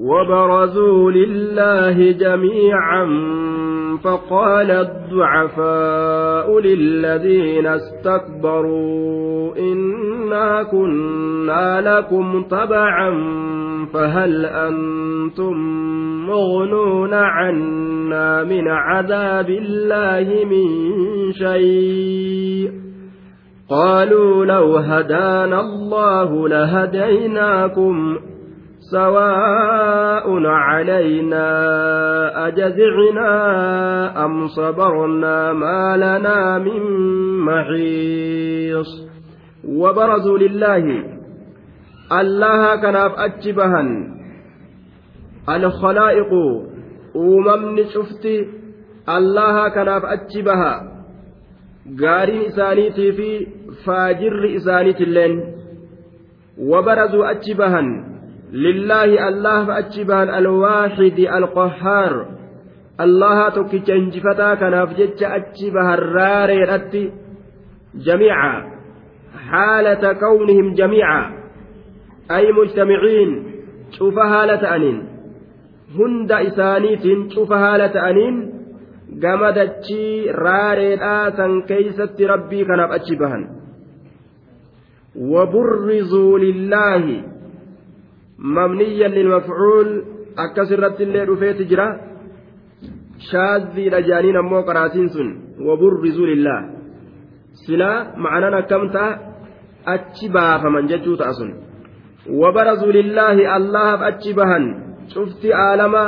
وبرزوا لله جميعا فقال الضعفاء للذين استكبروا إنا كنا لكم تبعا فهل أنتم مغنون عنا من عذاب الله من شيء؟ قالوا لو هدانا الله لهديناكم سواء علينا أجزعنا أم صبرنا ما لنا من محيص وبرزوا لله الله كناف أجبها الخلائق cufti allaha kanaaf achi baha gaariin isaaniitii fi faajirri isaaniitilleen wabarazuu achi bahan lillaahi allaaf achi bahan alwaaxidi alqahaar allaha tokkicha injifataa kanaaf jecha achi bahan raareedhatti jamiica xaalata kawnihim jamiica ay mujtamiciin cufa haala ta'aniin hunda isaaniitiin cufa haala ta'aniin gama dachii raareedhaa san keeysatti rabbii kanaaf achi bahan لله مبنيا للمفعول أكس الرد اللي رفيت جرا شاذي لجانين أمو قراتين وبرزوا لله سلا معنانا كمتا أتشبا فمن ججو تأسن وبرزوا لله الله أتشبهن cufti aalama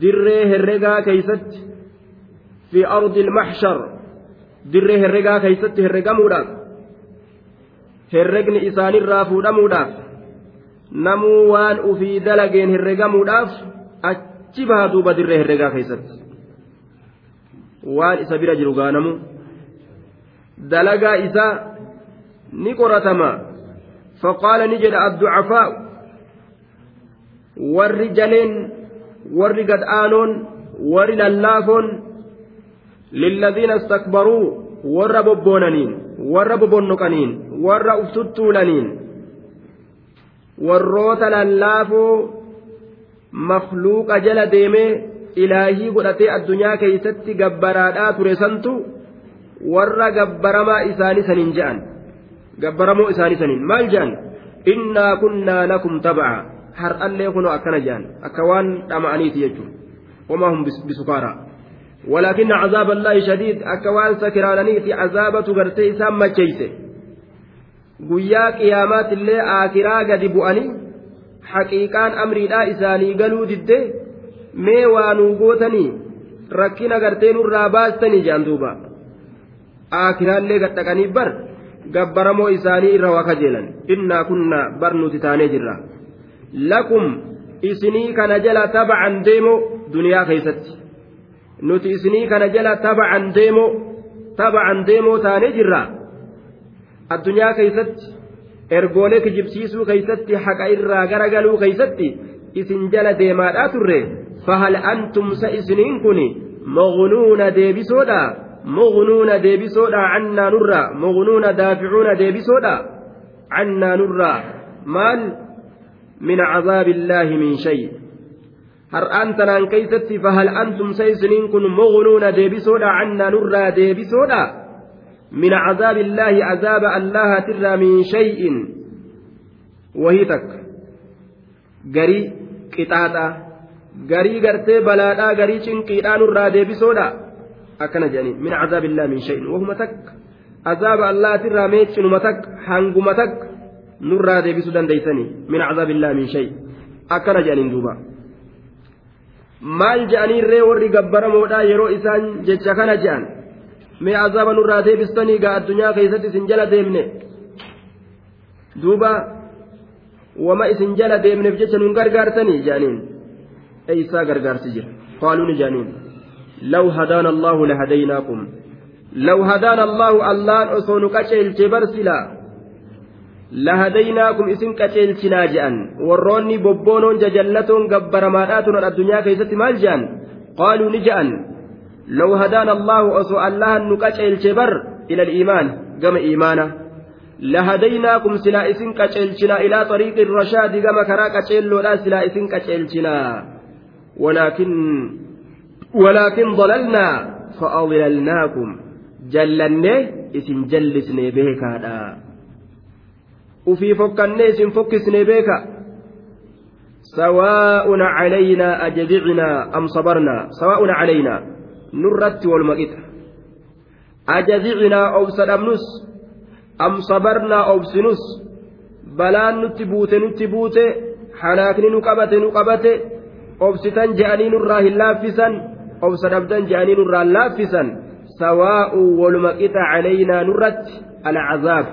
dirree herregaa keeysatti fi ardi ilmaxshar dirree herregaa keeysatti herregamuudhaaf herregni isaanirraa fuudhamuudhaaf namuu waan ufii dalageen herregamuudhaaf achi baha duuba dirree herregaa keeysatti waan isa bira jiru gaanamu dalagaa isaa ni qoratama faqaala ni jedha adducafaa'u warri jaleen warri gad aanoon warri lallaafoon lilladhiina istakbaruu warra bobboonaniin warra bobonnoqaniin warra uftuttuulaniin warroota lallaafoo makluuqa jala deemee ilaahii godhatee addunyaa keeysatti gabbaraadhaa ture santu warra gabbaramaa isaanii saniin je'an gabbaramoo isaanii saniin maal je'an innaa kunnaa lakum taba'a har'allee kunoo akkana jedhan akka waan dhama'aniiti jechuudha wamaa hum bisukaaraa ولكن عذاب الله شديد أكوان سكراننيتي عذابة غرتي إسام مجيسه guyyaa qiyaamaatillee aakiraa gadi bu'anii haqiiqaan amriidhaa isaanii galuu didde mee waanuu gootanii rakkina gartee nurraa baastanii jedhan duuba. Aakiraallee gadhaqanii bar gabbaramoo isaanii irra waa kajeelan. Innaa kunna bar nuti taanee jirra. Lakum isinii kana jala taba'an deemoo duniyaa keeysatti nuti isinii kana jala taba'an deemoo taba'an deemoo taanee jirra addunyaa keeysatti ergoolee kijibsiisuu keeysatti haqa irraa garagaluu keeysatti isin jala deemaadhaa turre fahal antum sa isiniin kun مغنون ديبسودا مغنون ديبسودا عنا نرى مغنون دافعون ديبسودا عنا نرى مال من عذاب الله من شيء har'aan tanaan keeysatti fahal antum saysiniin kun mugnuuna deebisoodha cannaa nurraa deebisoodha min cazaabi illaahi cazaaba allahatirraa min shay'in wahii takka garii qixaaxa garii gartee balaadhaa garii cinqiidhaa nurraa deebisoodha akkana jedhanii min cazaabi illaahi min shay'in wahuma takka azaaba allahatirraa meeccinuma takka hanguma takka nurraa deebisuu dandeeysanii min cazaabi illaahi min shay akkana jedhaniin duuba maal je'aniirree warri gabbaramoodha yeroo isaan jecha kana je'an mee azaaba nurraa deebistanii gaa addunyaa keessatti isin jala deemne duuba wama isin jala deemneef jecha nun gargaartanii je'aniin eeysaa gargaarsi jira qaaluuni je'aniin law hadaana allaahu lahadaynaakum law hadaana allaahu allaan osoo nu qaceelche barsilaa lahadaynaakum isin qaceelchinaa je'an warroonni bobboonoon jajallatoon gabbaramaadhaa turan addunyaa keessatti maal je'an qaaluu ni je'an law hadaana allaahu osoo allahan nu qaceelche bar ila aliimaan gama iimaana lahadaynaakum silaa isin qaceelchinaa ilaa xariiqi rashaadi gama karaa qaceelloodhaa silaa isin qaceelchinaa walaakin walaakin dalalnaa fa'adlalnaakum jallannee isin jallisnee beekaadha ufii fokkannee isin fokkisnee beeka سواء علينا أجزعنا أم صبرنا سواء علينا نرت والمقت أجزعنا أو سلمنس أم صبرنا أو سنس بلان نتبوت نتبوت حناكني نقبت نقبت أبستان جاني نراه لافسا أو سنبدان جاني نراه لافسا سواء والمقت علينا نرت العذاب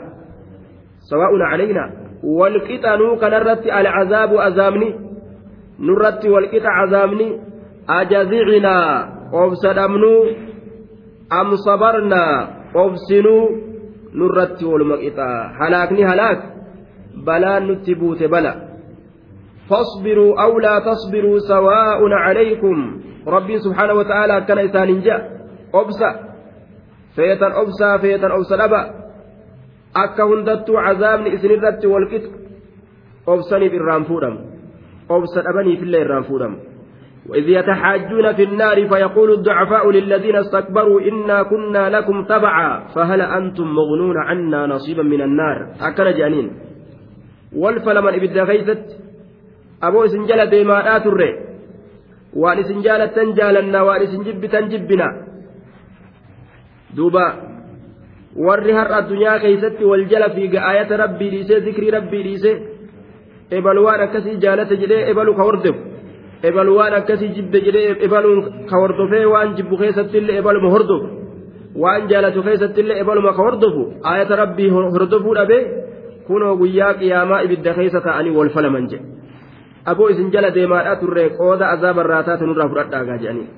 سواء علينا والقط نوكا نرت العذاب أزامني نرت والقط عذابني أجزعنا أبسدمنو أم صبرنا أبسنو نرت والمقط هلاكني هلاك بلا نتبوت بلا فاصبروا أو لا تصبروا سواء عليكم ربي سبحانه وتعالى كان إسان جاء أبسأ feetan obsaa feetan obsa dhaba. Akka hundattuu cazaabni isinirratti walqixa obsaniif irraan fuudhamu. Obsa dhabaniifillee irraan fuudhamu. وإذ يتحاجون في النار فيقول الضعفاء للذين استكبروا إنا كنا لكم تبعا فهل أنتم مغنون عنا نصيبا من النار؟ أكل جانين. والفلمن إبدا غيثت. أبو سنجالة ديما آتر وأن سنجالة تنجالنا وأن سنجب تنجبنا. duuba warri har'a addunyaa keeysatti wal jala fiiga aayata rabbii dhiisee zikrii rabbii dhiisee ebal waan akkasii jaalate jedhee ebal waan akkasii jibbe jedhee ebaluun ka hordofee waan jibbu keessattillee ebaluma hordofu waan jaalatu keessattillee ebaluma ka hordofu aayata rabbii hordofuu dhabee kunoo guyyaa qiyaamaa ibidda keessa ta'anii wal falaman jedhe aboo isin jala deemaadhaa turre qooda azaabarraa taate nurraa fudhadhaagaa jedhanii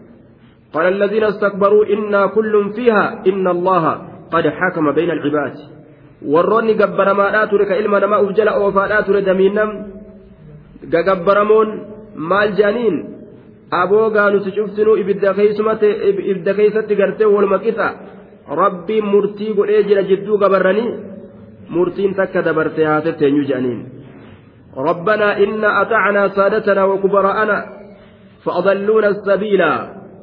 قال الذين استكبروا إنا كل فيها إن الله قد حكم بين العباد warroonni gabbaramaa ture ka ilma namaa uf jala oofaadhaa ture damiinnam maal jedhaniin aboogaa nuti cuftinuu ibidda keeysatti gartee walma qixa rabbiin murtii godhee jira jidduu gabarranii murtiin takka dabarte haasetteenyu jedhaniin ربنا إنا أطعنا سادتنا وكبراءنا فأضلونا السبيل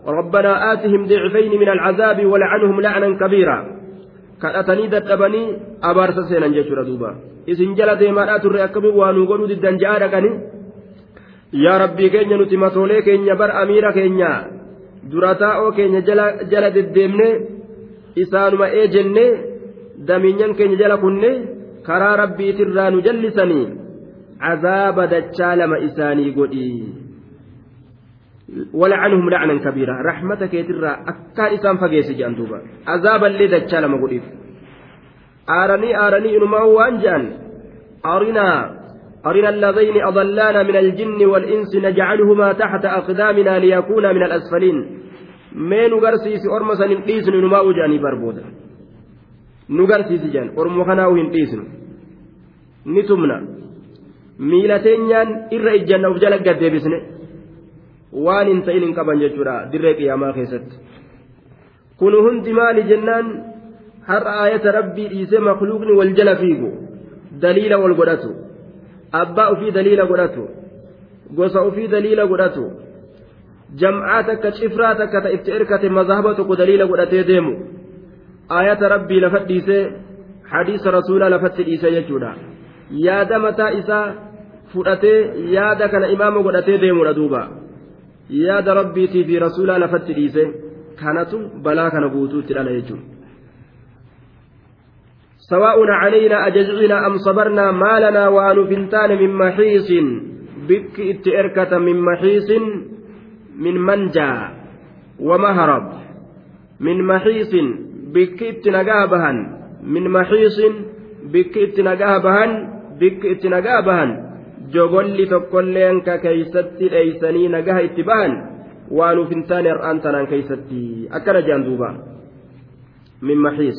ربنا آتهم ضعفين من العذاب ولعنهم لعنا كبيرا dadhabanii abaarsa seenan jechuudha duuba isin jala deemaadhaa turre akkami waa nu godhuu diddan ja'a dhaqanii yaa rabbii keenya nuti matoolee keenya bar amiira keenya durataa'oo keenya jala deddeemne isaanuma ee jenne damiinyan keenya jala kunne karaa rabbiitirraa nu jallisanii cazaaba dachaa lama isaanii godhii ولعنهم لعنا كبيرا رحمتك يترى أكان إسان فقيس جان عذابا اللي دجال مقوليف آرني آرني إنما هو أنجان أرنا أرنا اللذين أضلانا من الجن والإنس نجعلهما تحت أقدامنا ليكونا من الأسفلين garsiisi jaan ormo kanaa hin dhiisnu ni tumna miila teenyaan irra ijjanna uf jala gaddeebisne waan hin ta'in hin qaban jechuudha dirree qiyaamaa keessatti kun hundi maali jennaan har'a aayata rabbii dhiisee makluuqni wal jala fiigu daliila wal godhatu abbaa ufii daliila godhatu gosa ufii daliila godhatu jam'aa takka cifraa takka ta itti erkate mazhaba tokko daliila godhatee deemu aayata rabbii lafa dhiisee hadiisa rasuulaa lafatti dhiisee jechuudha yaada mataa isaa fudhatee yaada kana imaama godhatee deemudha duuba. yaada rabbiitii fi rasuulaa lafatti dhiise kanatu balaa kana guutuutti dhala jechuudha. سواء علينا أجزعنا أم صبرنا ما لنا وأن فنتان من محيص بك اتئركة من محيص من منجا ومهرب من محيص بك اتنقابها من محيص بك اتنقابها بك dheeysanii nagaha itti bahan waan uf hin taane har'aan tanaan keeysatti akkana jean duuba min maxiis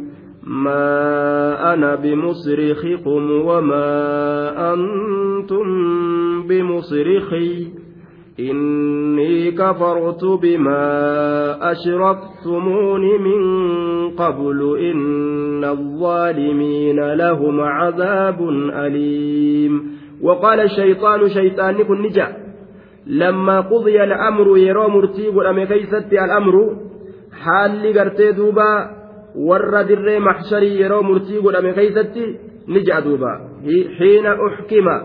ما أنا بمصرخكم وما أنتم بمصرخي إني كفرت بما أشركتمون من قبل إن الظالمين لهم عذاب أليم وقال الشيطان شيطان كن نجا لما قضي الأمر يرى مرتي ولم كيست الأمر حال قرتي دوبا warra dirree maxsharii yeroo murtii godhame keeysatti ni ja'a duuba. Xiina uxkima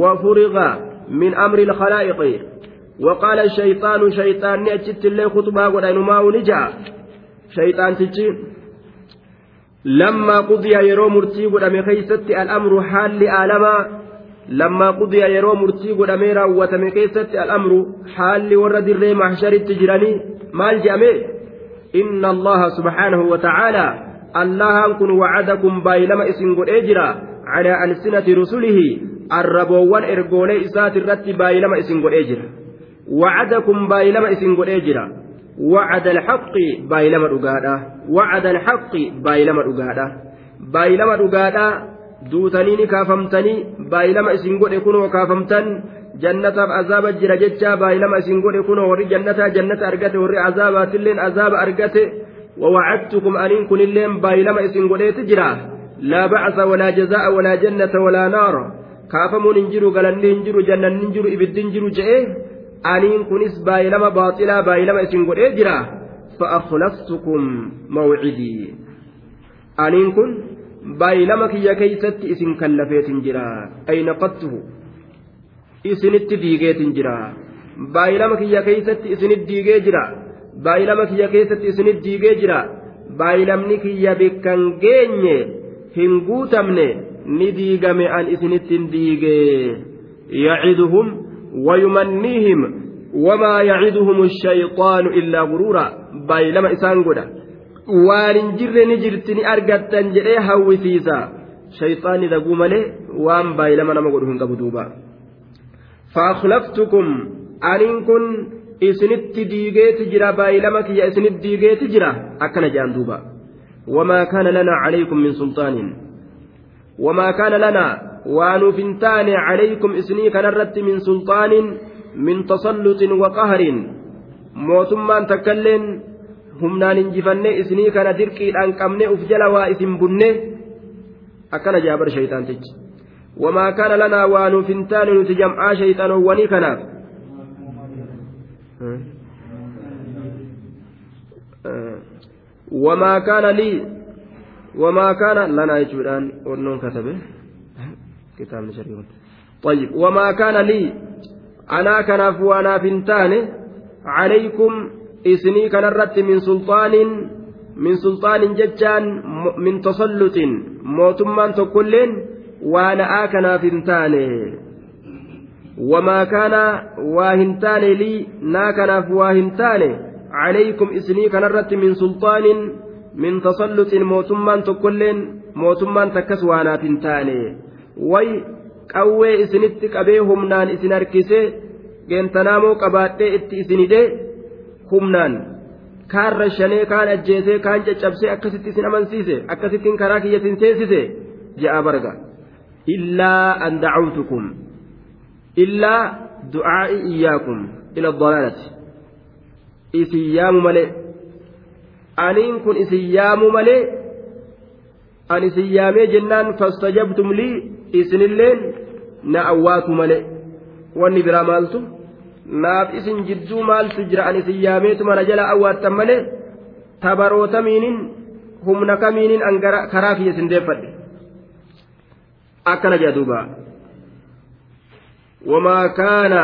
wafuriqa min amri ilkhalaa'iqi وقال الشيطان شيطان أجت الله خطبة ودينما ونجا شيطان تجي لما قضي يرو مرتي ودم كيست الأمر حال لآلما لما قضي يرو مرتي ودم راوتم كيست الأمر حال ورد الري محشر التجراني مال جامي إن الله سبحانه وتعالى الله كن وعدكم بايلما إسن قد أجرا على ألسنة رسله الربوان إرقولي إسات الرت بايلما إسن قد أجرا. وعدكم بايلما إسن قد أجرا. وعد الحق بايلما رقادا. وعد الحق بايلما رقادا. بايلما رقادا duutanii ni kaafamtanii baay'ilama isin godhe kunoo jannataaf azaaba jira jecha baay'ilama isin godhe kunoo warri jannataa jannata argate warri azaabaatiilleen azaaba argate ووعدتكم أن كن اللين بايلما إسن قليت جرا لا بعث ولا جزاء ولا جنة ولا نار كافمون انجروا قال ننجروا جنة ننجروا إبد انجروا جئه أن كنس بايلما باطلا بايلما إسن قليت جرا فأخلفتكم موعدي أن كن بايلما كي كيست إسن كلفيت جرا أي نقدته isinitti diigeetiin jira. Baay'ilama kiyya keessatti isinit diigee jira. Baay'ilama kiyya keessatti isinit diigee jira. Baay'ilamni kiyya bikkan geenye hin guutamne ni diigame an isinittin diigee. Yaciduhum wayumannihim wamaa yaciduhum ashayxaanu illaa guruura. Baay'ilama isaan godha. Waan hin jirre ni jirti ni argattan jedhee hawwisiisa. Shayxaanni daguu malee waan baay'ilama nama godhu hin qabu duuba. فأخلفتكم أن كن isinitti diigeeti jira baay'ilama kiyya isinitti diigeeti jira akkana jedhan duuba wamaa kaana lanaa calaykum min sulxaanin wamaa kaana lanaa waanuuf hin taane calaykum isinii kanarratti min sulxaanin min tasalluxin wa qahrin mootummaan takkailleen humnaan injifannee isinii kana dirqiidhaan qabne uf jala waa isin bunne akkana jaabar shayxaantichi lanaa waanuuf hin taane nuti jam'aa shayxanoowwanii kanaaf wamaa kaana lii wamaa kaana lanaa jechuudhaan onnoon katabe kitaabni shariifatu طيب وما كان لي أنا كناف وأنا فنتان عليكم إسني كنرت من سلطان من سلطان ججان من تسلط موتمان تكلين وأنا آكنا فنتان wamaa kaana waa hin taane lii naa kanaaf waa hin taane calaykum isinii kanarratti min sulxaanin min tasalluxin mootummaan tokkolleen mootummaan takkas waa naaf hin taane way qawwee isinitti qabee humnaan isin harkisee geentanaamoo qabaadhee itti isinidee humnaan kaan rashanee kaan ajjeesee kaan caccabsee akkasitti isin amansiise akkasittiin karaa kiyya isin seensise je'a barga illaa an dacawtukum illaa du'aa'i iyyaakum ila dalaalati isin yaamu malee aniin kun isin yaamu malee an isin yaamee jennaan fastajabtum lii isinilleen na awwaatu malee wanni biraa maaltu naaf isin jidduu maaltu jira an isin yaameetuma na jala awwaattan malee tabarootamiinin humna kamiinin an karaa kiyya isin deeffadhe akkana jedha duubaa وما كان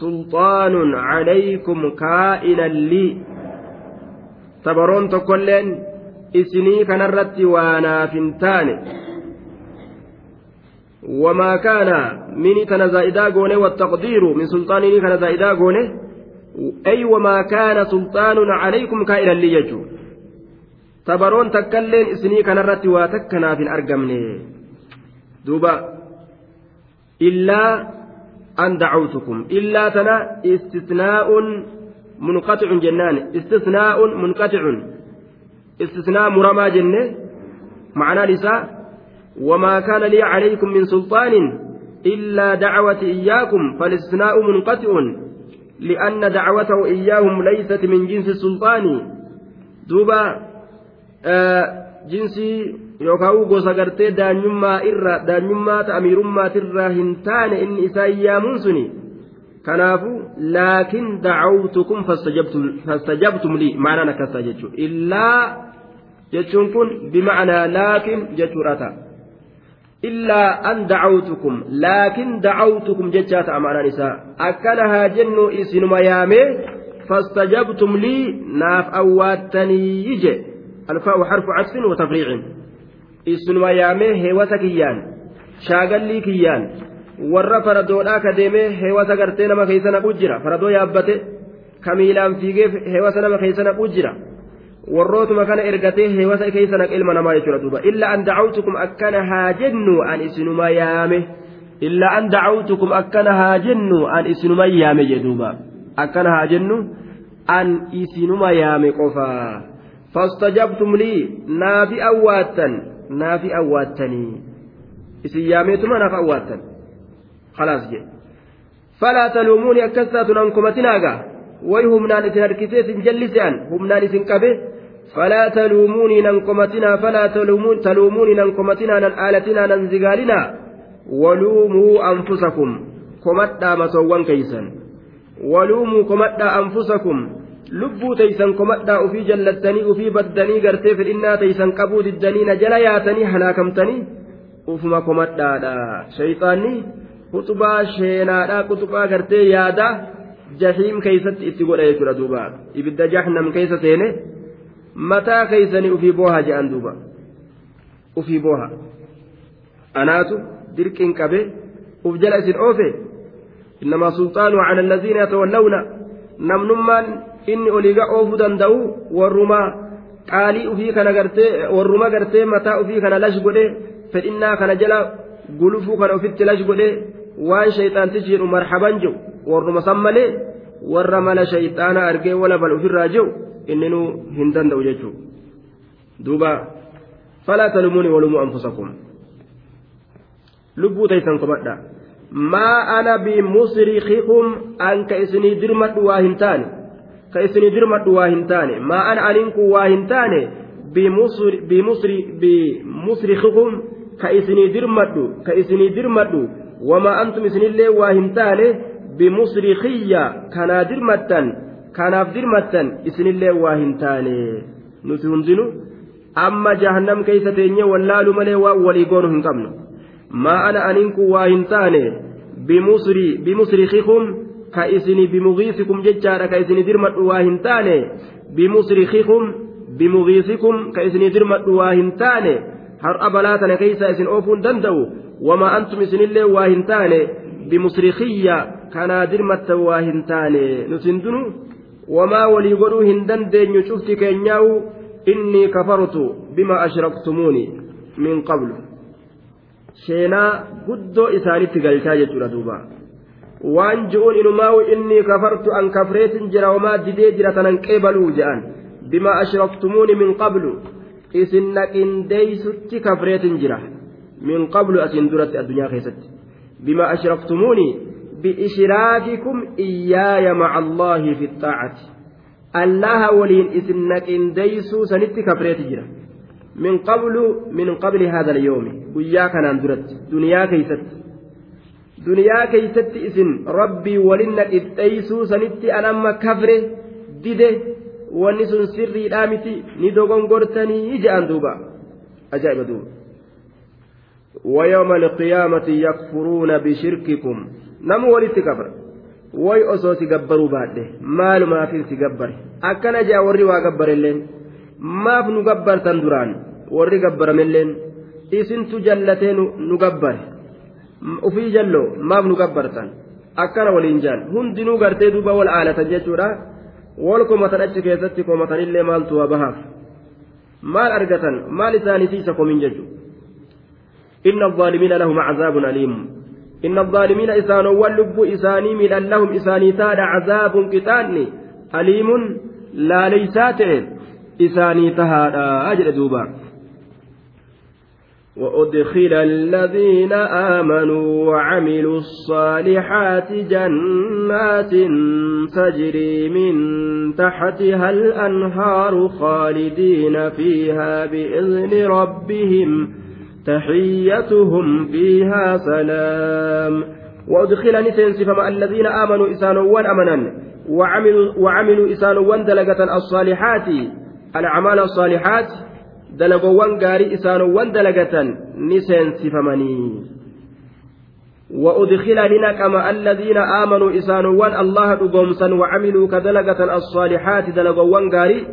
سلطان عليكم كائنا لي. تبرون تكلين إسني كان الرت وأنا فنتان. وما كان مني كان زائدا قوني والتقدير من سلطاني كان زائدا قوني أي وما كان سلطان عليكم كائنا لي يجو. tabaroon takkailleen isinii kanarratti waa takka naaf hin argamne duuba illaa an dacawtukum illaa tana istisnaa'un munqaxicun jennaan istisnaa'un munqaxicun istisnaa muramaa jenne معنى نساء وما كان لي عليكم من سلطان إلا دعوتي إياكم فالاستثناء منقطع لأن دعوته إياهم ليست من جنس السلطان دوبا آه جنسي yookaan gosa gartee daanyummaa irra daanyummaa ta'amiirummaatirraa hin taane inni isaa iyyaamuun suni kanaafu laakin dacawtukum fastajabtum lii maanaan akkasaa jechuudha illaa jechuun kun bimacnaa laakin jechuudha ta'a illaa an dacawtukum laakin dacawtukum jechaa ta'a maanaan isaa akkana haa jennu isinuma yaamee fastajabtum lii naaf awwaattanii je alfaa'u xarfu isinuma yaamee heewata kiyyaan shaagallii kiyyaan warra faradoodhaa ka deemee heewata gartee nama keessa naqu jira. Faradoo yaabbate ka miilaan fiigee heewata nama keessa naqu jira. Warrootuma kana ergatee heewata keessa naq ilma namaa jechuudha duuba. Illa an dacawtukum akkana haa jennu an isinuma yaame. Illa an dacawtukum akkana haa jennu an isinuma yaame jedhuuba akkana haa jennu an isinuma yaame qofaa. Fastajabtum lii naafi awwaattan naafi awwaattanii isin yaameetuma naaf awwaattan khalaas jedhe falaa taluumuuni akkas taatun ankumatinaaga way humnaan isin harkisee isin jallise'an humnaan isin qabe komatinaa falaa taluumuuni nan komatinaa nan aalatinaa nan zigaalinaa waluumuu anfusakum komadhaa masoowwan keeysan waluumuu komadhaa anfusakum lubbuu teeysan komadhaa ufii jallattanii ufii baddanii gartee fedhinnaa teeysan qabuu diddanii na jala yaatanii halaakamtanii ufuma komadhaadha shayxaanni kuxubaa sheenaadha kuxubaa gartee yaada jahiim keeysatti itti godha jechuudha duuba ibidda jahannam keessa seene mataa keeysanii ufii booha je'an duuba ufii booha anaatu dirqiin qabe uf jala isin oofe innamaa sulxaanu cala allaziina yatawallawna namnummaan inni oliiga oofuu danda'u warruma qaalii ufii kana gartee warruma gartee mataa ufii kana lash godhe fedhinnaa kana jala gulufuu kana ofitti lash godhe waan shayxaantichi jedhu marhaban jedhu warruma san malee warra mala shayxaana argee wala bal ofirraa jedhu inninuu hin danda'u jechuudha duuba falaa talumuuni walumuu anfusakum lubbuu taysan komadha maa ana bimusrikikum an ka isinii dirmadhu waa hin taane ka isinii dirmadhu waa hin taane maa ana aniinku waa hin taane bimusrikikum ka isinii dirmadhu ka isinii dirmadhu wamaa antum isinillee waa hin taane bimusrikiyya kanaa dirmattan kanaaf dirmattan isinillee waa hin taane nuti hundinu amma jahannam keeysa teenye wallaalu malee waan walii goonu hin qabnu maa ana aniinku waa hin taane bimusrikikum bimusrikikum bimugiisikum ka isini dirmadhu waa hin taane har'a balaa tana keeysa isin oofuun danda'u wamaa antum isinillee waa hin taane bimusrikiyya kanaa dirmatta waa hin taane nutin dunu wamaa walii godhuu hin dandeenyu cufti keenyaa'u innii kafartu bima ashraktumuuni min qablu sheenaa guddoo isaanitti galchaa jechuudha duuba waan ji'uun inumaa'u innii kafartu an kafreetin jira wamaa didee jira tanan qeebaluu je'an bima ashraktumuuni min qablu isin naqindeeysutti kafreetin jira min qablu asin duratti addunyaa keessatti bima ashraktumuuni biishraakikum iyyaaya maca allaahi fi xaacati allaha waliin isin naqindeeysuu sanitti kafreeti jira min qablu min qabli hada alyawmi guyyaa kanaan duratti duniyaa keeysatti duniyaa keeysatti isin rabbii walin naqindeeysuu sanitti an amma kafre dide wanni sun sirriidhaa miti ni dogongortanii je'an duuba ajaa'iba duuba ويوم القيامة يكفرون بشرككم نمو ولت كفر way osoo si gabbaruu baadhe maalumaafin si gabbare akkana jea warri waa gabbarelleen maaf nu gabbartan duraan warri gabbaramelleen isintu jallatee nu gabbare Ufii jalloo maaf nu gabbartan akkana waliin jaan hundinuu gartee duuba wal aalatan jechuudha wal komatan achi keessatti komatanillee maaltu waa bahaaf maal argatan maal isaaniitiisa komin jechu inna الظالمين لهم عذاب أليم إن الظالمين إسانوا واللب إساني من لهم إساني تاد عذاب قتاني أليم لا ليسات إساني تهادا أجل دوبا وأدخل الذين آمنوا وعملوا الصالحات جنات تجري من تحتها الأنهار خالدين فيها بإذن ربهم تحيتهم فيها سلام. وأدخل نسنس فمع الذين آمنوا إسانوا أمنا وعملوا, وعملوا إسانوا دلقة الصالحات الأعمال الصالحات dalagowwan gaarii isaanowwan dalagatan ni seensifamanii. وأدخل لنكما الذين آمنوا إسانوان الله دقومسا وعملوا كدلقة الصالحات دلقوان غاري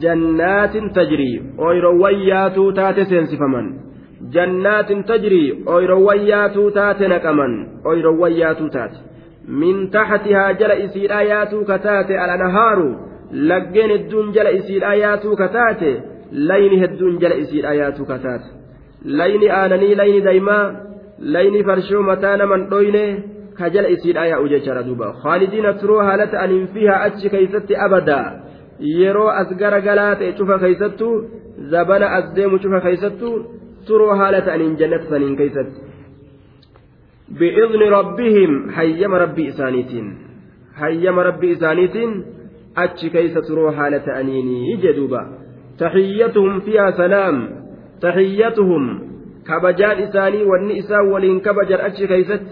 جنات تجري أويروياتو تات سنسفمن جنات تجري أويروياتو تات نكمن أويروياتو تات من تحتها جل إسير آياتو كتات الأنهار لقين الدون جل إسير آياتو كتات layni hedduun jala isiidha yaatu kataate layni aananii layni daymaa layni farshoo mataa naman dhoyne ka jala isiidha yaa'u jechaadha duuba khaalidiina turoo haala ta'aniin fiihaa achi keeysatti abadaa yeroo as gara galaa ta'e cufa keeysattu zabana as deemu cufa keeysattu turoo haala ta'aniin jannata saniin keeysatti bi'izni rabbihim hayyama rabbii isaaniitiin hayyama rabbii isaaniitiin achi keeysa turoo haala ta'aniini jedhuuba تحيتهم فيها سلام. تحيتهم. كبجان إساني والني إسان ولين كبجان أتش كيست.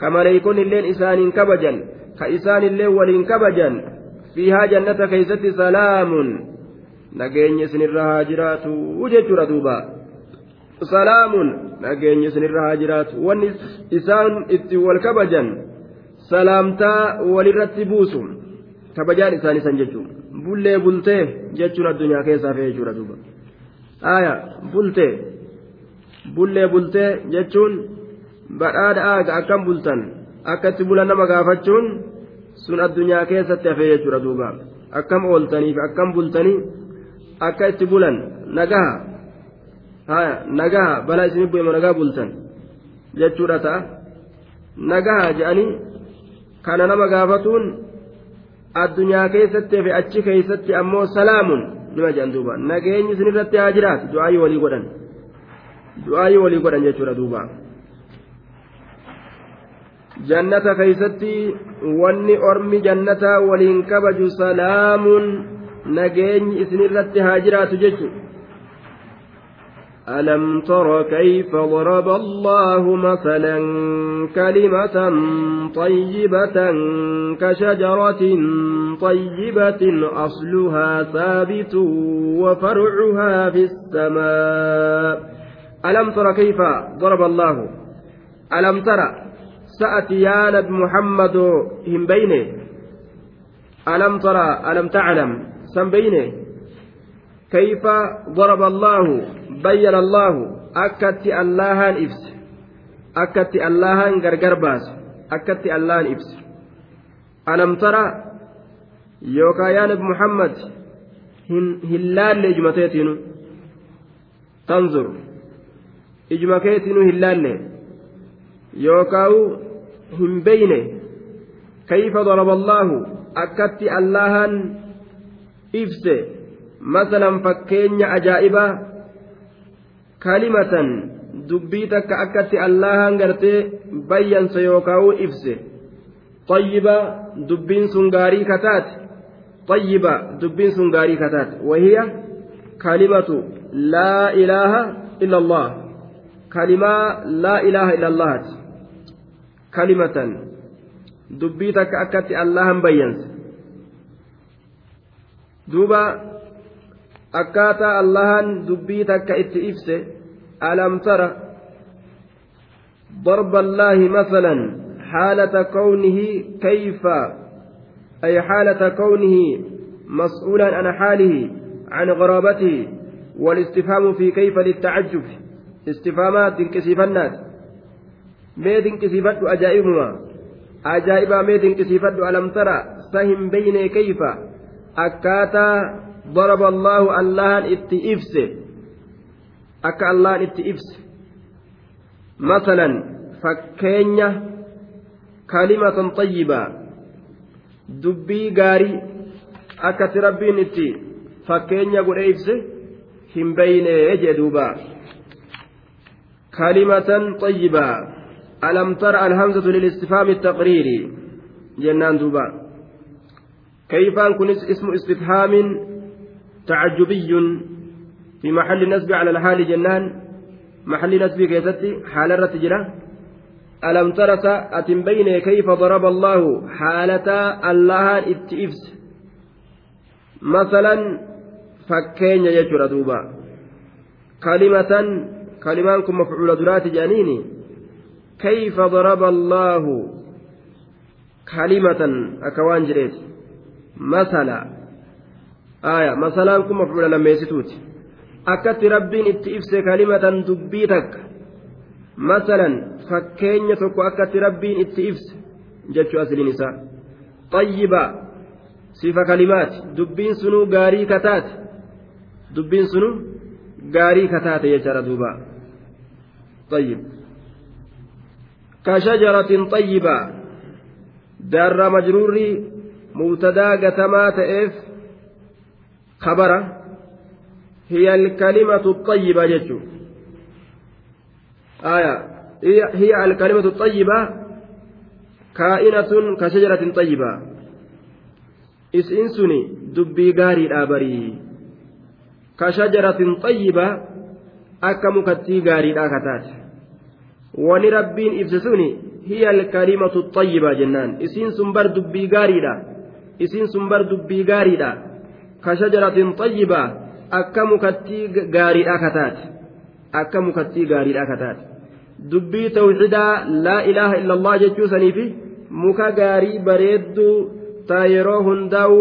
كما ليكون اللين إسان كبجان. كإسان اللين ولين كبجان. فيها جنة كيست سلام. نجين سنرها جرات. وجدت دوبا. سلام. نجين سنرها جرات. والني إسان إتي والكبجان. سلامتا وللرتبوسم كبجان إسان سنججون bullee bultee jechuun addunyaa keessaa fe'ee jechuudha duuba. Aaya bultee. Bullee bultee jechuun badhaadha aaga akkam bultan akka itti bulan nama gaafachuun sun addunyaa keessatti hafee jechuudha duuba. Akkam ooltaniif akkam bultanii akka itti bulan nagaha. Haya nagaha balaa isinii bu'eema nagaa bultan jechuudha ta'a. Nagaha je'anii kana nama gaafatuun. Addunyaa keessatti fi achi keessatti ammoo salaamun nima jedhan duuba nageenyi isinirratti haa jiraatu du'aayii walii godhan du'aayii walii godhan jechuudha duuba jannata keessatti wanni ormi jannataa waliin kabaju salaamun nageenyi isinirratti haa jiraatu jechuudha. ألم تر كيف ضرب الله مثلا كلمة طيبة كشجرة طيبة أصلها ثابت وفرعها في السماء. ألم تر كيف ضرب الله؟ ألم تر سأتيان محمد هم بينه ألم ترى ألم تعلم سم بينه كيف ضرب الله bayyana allaahu akkatti allahan ibse akkatti allahan gargar baasu akkatti allahan ibse alam tara yookaa yaa nabi muhammad hin laalle ijuma keetiinu tanzur ijuma keetiinu hin laalle yookaawu hin beyne masalan fakkeenya ajaa'ibaa kalimatan dubbii takka akkatti allahan gartee bayyansa yookaan ifse xayyiba dubbiin sun gaarii kataate xayyiba dubbiin sun gaarii kataate wahiya kalimatu laa ilaaha illa allah kalimaa laa ilaaha illa allahaati kalimatan dubbii takka akkatti allahan bayyansa. Akkaataa allahan dubbii takka itti ibse alam tara ضرب الله مثلا حالة كونه كيف أي حالة كونه مسؤولا عن حاله عن غرابته والاستفهام في كيف للتعجب استفهامات انكسف الناس ميد انكسفت أجائبهما أجائبا ميد انكسفت ألم ترى سهم بين كيف أكاتا ضرب الله الله akka allahan itti ibse مثلا xayyibaa dubbii gaarii akkati rabbiin itti fakkeenya godhe ibse hin beyne jee duuba kalimatan xayyibaa alam tara alhamzatu lilistifhaami التقريري jennaan duuba كيفان كن اسم استفهام تعجبي في محل نسب على الحال جنان محل نسب كيستي حال الرتجرة ألم ترس أتم بين كيف ضرب الله حالة الله اتئفس مثلا فكين يجر دوبا. كلمة كلمان كن مفعول درات جانيني. كيف ضرب الله؟ كلمة أكوان جريت. مثلا. آية مثلا كن مفعول لما يستوت أكت ربين اتئفس كلمة دبيتك مثلا fakkeenya tokko akkatti rabbiin itti ibse jechuu asliin isaa xayyiba sifa kalimaati dubbiin sunuu gaarii kataate dubbiin sunuu gaarii kataate jechaadha duuba طيب كشجرة طيبة دار مجرور مبتدا قتما تئف خبره هي الكلمة الطيبة جتشو آية هي الكلمة الطيبة كائنة كشجرة طيبة إسئنسني دبي غاري الآبري كشجرة طيبة أكا مكتي غاري الآكتات wani rabbiin ibse suni hiya alkalimatu xayyiba jennaan isiin sun bar dubbii gaariidha isiin sun bar dubbii gaariidha ka shajaratin xayyiba akka mukattii gaariidha kataate akka mukattii gaariidha kataate dubbii tawxidaa laa ilaaha illallah jechuu saniifi muka gaarii bareedduu ta yeroo hundaa'u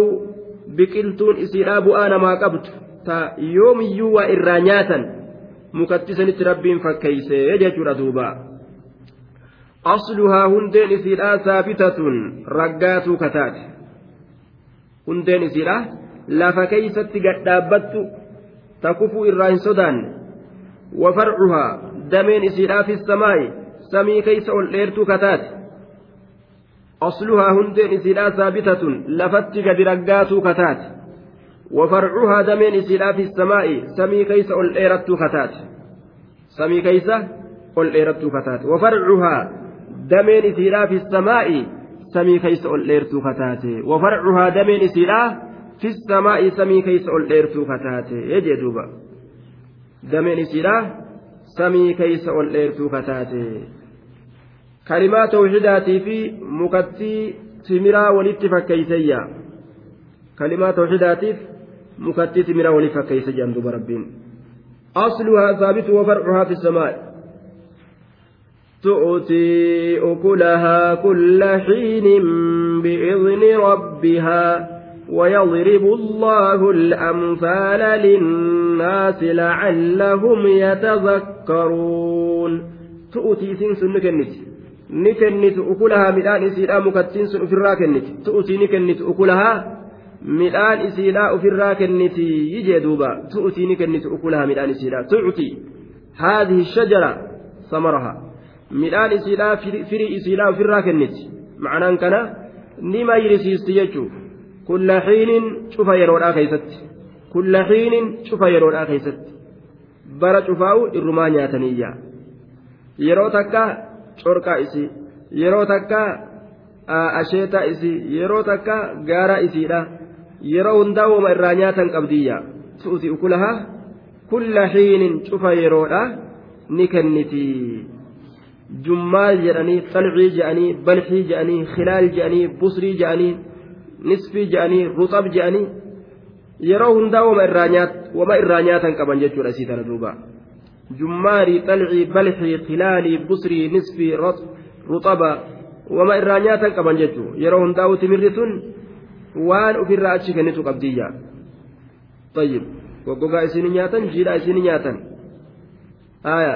biqiltuun isiidhaa bu'aa namaa qabdu ta yoomiyyuu waa irraa nyaatan mukatti sanitti rabbiin fakkeeysee jechuudha duuba asluhaa hundeen isiidhaa saabitatun raggaatuu kataate hundeen isiidhaa lafa keeysatti gadhaabbattu ta kufuu irraa hin sodaanne wafarcuhaa dameen isiidhaa fi samaa'i samii keeysa ol dheertuu kataate أصلها hundeen isiidhaa ثابت lafatti gadi raggaatuu kataate وفرعها dameen isiidhaa في السماء samii keeysa ol dheertuu kataate samii keeysa ol dheertuu kataate وفرعها dameen isiidhaa في السماء samii keeysa ol dheertuu kataate في السماء samii keeysa ol dheertuu kataate jedhe duuba؟ دمين إسيلا سمي كيس أولئرت كتات كلمات توحيداتي في مكتي تمرا ولتفك كيسيا كلمات توحيداتي مكتت من أول فكيس جندوب ربين. أصلها ثابت وفرعها في السماء. تؤتي أكلها كل حين بإذن ربها. ويضرب الله الأمثال للناس لعلهم يتذكرون. تؤتي سنس نكنت. نكنت أكلها ملان إسيلا مكتسنس أفرا كنت تؤتي نكنت أكلها ملان إسيلا أفرا كنت يجي دوبا. تؤتي نكنت أكلها ملان إسيلا. تؤتي. هذه الشجرة ثمرها. ملان إسيلا في إسيلا أفرا كنت معنى كان نما يرسي يجوه kulla xiinin cufa yeroodhaa keeysatti kulla xiinin cufa yeroodhaa keeysatti bara cufaa'u irrumaa nyaataniyya yeroo takka corqaa isii yeroo takka asheetaa isii yeroo takka gaaraa isiidha yeroo hundaa woma irraa nyaatan qabdiyya tu'ti ukulaha kulla xiinin cufa yeroodha ni kenniti jummaal jedhanii xalcii jedhanii balxii jedhanii khilaal jedhanii busrii jedhanii nisfii jedhanii ruxab jedhanii yeroo hundaa woma irraa nyaatan qaban jechuudha isii tana duuba. Jummaarii xalcii balxii khilaalii busrii nisfii ruxaba wama irraa nyaatan qaban jechuu. Yeroo hundaa'u timirri tun waan ofirraa achi kennitu qabdiyya. Tayyib. Goggogaa isin nyaatan jiidhaa isin nyaatan. Aya.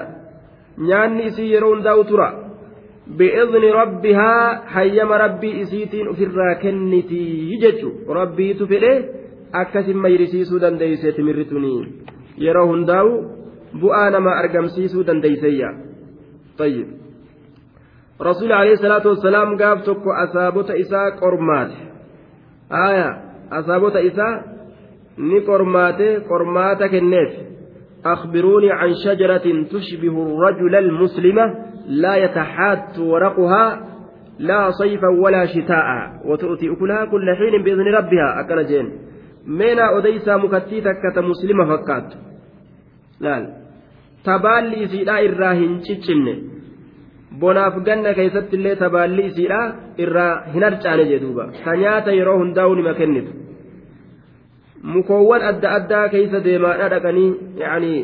Nyaanni isii yeroo hundaa'u tura bi'izni rabbihaa hayyama rabbii isiitiin ofirraa kennitii jechu rabbiitu fedhe akkasin mayrisiisuu dandeeyse timirri tunii yeroo hundaa'u bu'aa nama argamsiisuu dandeeyseeyya طيب رسول عليه الصلاة والسلام قاف تكو أصابت إساء قرمات آية أصابت إساء ni qormaate qormaata kenneef أخبروني عن شجرة تشبه الرجل المسلم لا يتحات ورقها لا صيفا ولا شتاء وتؤتي أكلها كل حين بإذن ربها أكل جين مينا أديسا مكتيتك كتمسلمة فكات لا tabaalli isiidhaa irraa hin ciccinne bonaaf ganna keessatti illee tabaalli isiidhaa irraa hin harcaane jedhuuba ka nyaata yeroo hundaa'u nima kennitu mukoowwan adda addaa keeysa deemaadha dhaqanii yaanii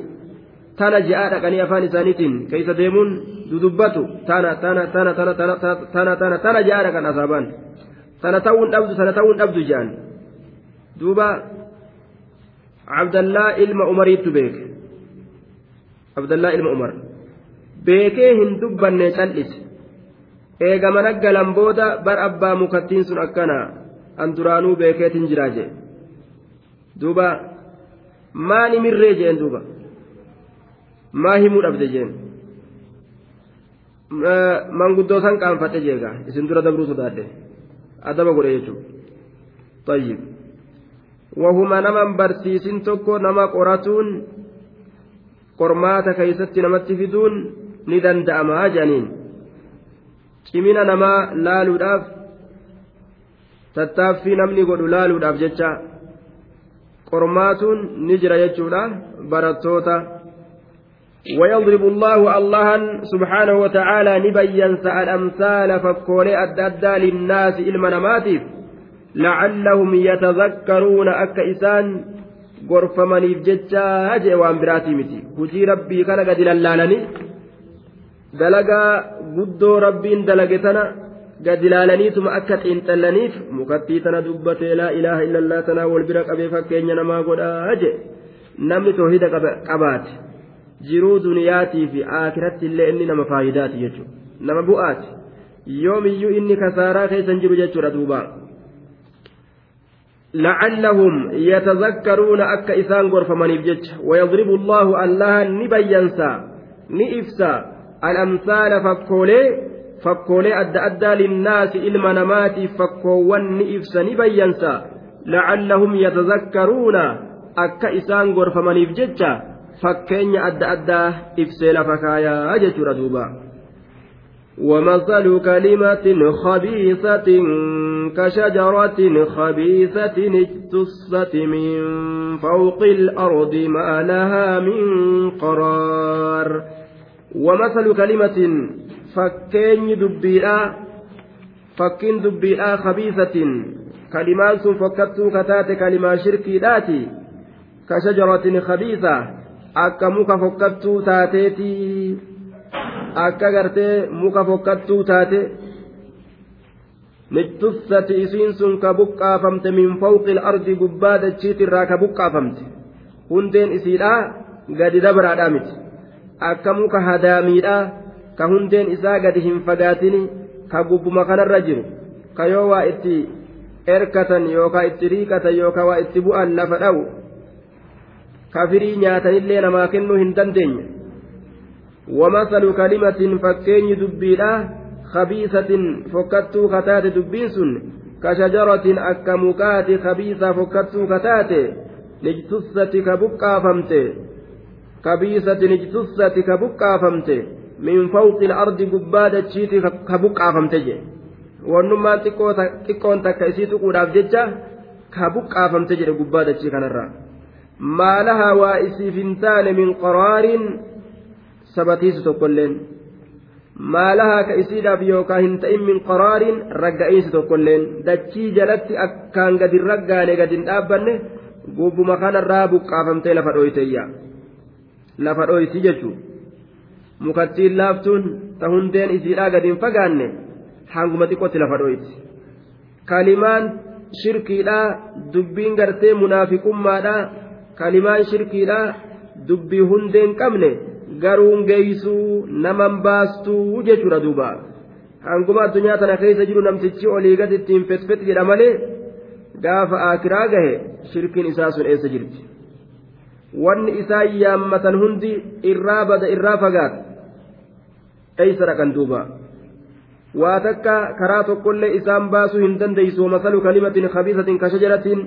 tana je'aa dhaqanii afaan isaaniitiin keeysa deemuun dudubbatu tana tana tana tana tana tana tana tana dhaqan asaabaan. Tana ta'uun dhabdu tana ta'uun dhabdu je'an. Duuba abdallaa ilma umariittu beeke. Abdallaa ilma umar. Beekee hin dubbanne cal'ise. Eega mana galan booda bar abbaa mukattiin sun akkana an duraanuu beekeetin jiraa? jee. Duuba maani mirree jeen duuba maa himuu dhabde jeen manguddoo san qaanfadhe jeega isin dura dabruu sodaadhe adaba godhe jechuudha tayyib wahuma naman barsiisin tokko nama qoratuun qormaata keeysatti namatti fiduun ni danda'amaa jedhaniin cimina namaa laaluudhaaf tattaaffii namni godhu laaluudhaaf jecha qormaatuun ni jira jechuudha barattoota ويضرب الله الله سبحانه وتعالى نبين الأمثال فكولي أدى للناس إلما نماتف لعلهم يتذكرون أك إسان jee waan biraatii miti hujii rabbii kana gadi lallaalanii dalagaa guddoo rabbiin dalage tana gadi laalaniituma akka xiinxallaniif mukattii tana dubbatee laa ilaaha illallah tanaa wal bira qabee fakkeenya namaa godhaa jee namni toohida qabaate jiruu duniyaatii fi aakiratti illee inni nama faayidaati jechuudha. Nama bu'aati. Yoomiyyuu inni kasaaraa keessan jiru jechuudha duubaa. لعلهم يتذكرون أك إسان غرف من ويضرب الله الله نبينسا نئفسا الأمثال فكولي فكولي أدى أدى للناس إلما نماتي فكوان نئفسا نبينسا لعلهم يتذكرون أك إسان غرف من يبجج فكين أدى أدى إفسيل فكايا أجج ردوبا ومثل كلمة خبيثة كشجرة خبيثة اجتثت من فوق الأرض ما لها من قرار ومثل كلمة فكين دبيئة فكين دبيئة خبيثة كلمات فكتو كتات كلمة شركي داتي كشجرة خبيثة akka muka fokkattuu taateetii akka gartee muka fokkattuu taate. Mittussati isiin sun ka buqqaafamte min fawqi ardi gubbaa dachiitirraa ka buqqaafamte. Hundeen isiidhaa gadi dabraadhaa miti. Akka muka hadaamiidhaa ka hundeen isaa gadi hin fagaatini ka gubbuma kanarra jiru. Ka yoo waa itti erkatan yookaa itti riiqatan yookaa waa itti bu'an lafa dhawu kafirii nyaatanillee namaa kennuu hin dandeenye wamasalu kalimatin fakkeenyi dubbiidha kabiisatin fokkattuu kataate dubbiin sun kashajaratin akka mukaati kabiisaa fokkattuu kataate nijtussati ka buqqaafamte kabiisati nijtussati ka buqqaafamte min fawqi lardi gubbaa dachiiti ka buqqaafamte jedhe wannummaan xiqqoon takka isii tuquudhaaf jecha ka buqqaafamte jedhe gubbaa dachii kanarraa maalahaa waa isiif hin taane min qaraariin sabatiisu tokkolleen maalahaa ka isiidhaaf yookaan hin ta'in min qaraariin ragga'iinsi tokkolleen dachii jalatti akkaan gadi raggaane gadi hin dhaabbanne gubbuma kanarraa buqqaafamtee lafa dhooyteeyya. Lafa dhooyti jechuun mukattiin laaftuun ta hundeen isiidhaa gadi hin fagaanne hanguma xiqqootti lafa dhooyti. Kalimaan shirkiidhaa dubbiin gartee munaafiqummaadhaa kalimaan shirkiidhaa dubbii hundeen qabne. garuun geeysuu naman baastuu jechuudha duuba hanguma addunyaa tana keessa jiru namtichi olii gad ittiin fetfet jedha malee gaafa aakiraa gahe shirkiin isaa sun eessa jirti wanni isaa yaammatan hundi irraa bada irraa fagaata eeysa dhaqan duuba waa takka karaa tokkollee isaan baasuu hin dandeeysu wamasalu kalimatin khabiisatin ka shajaratin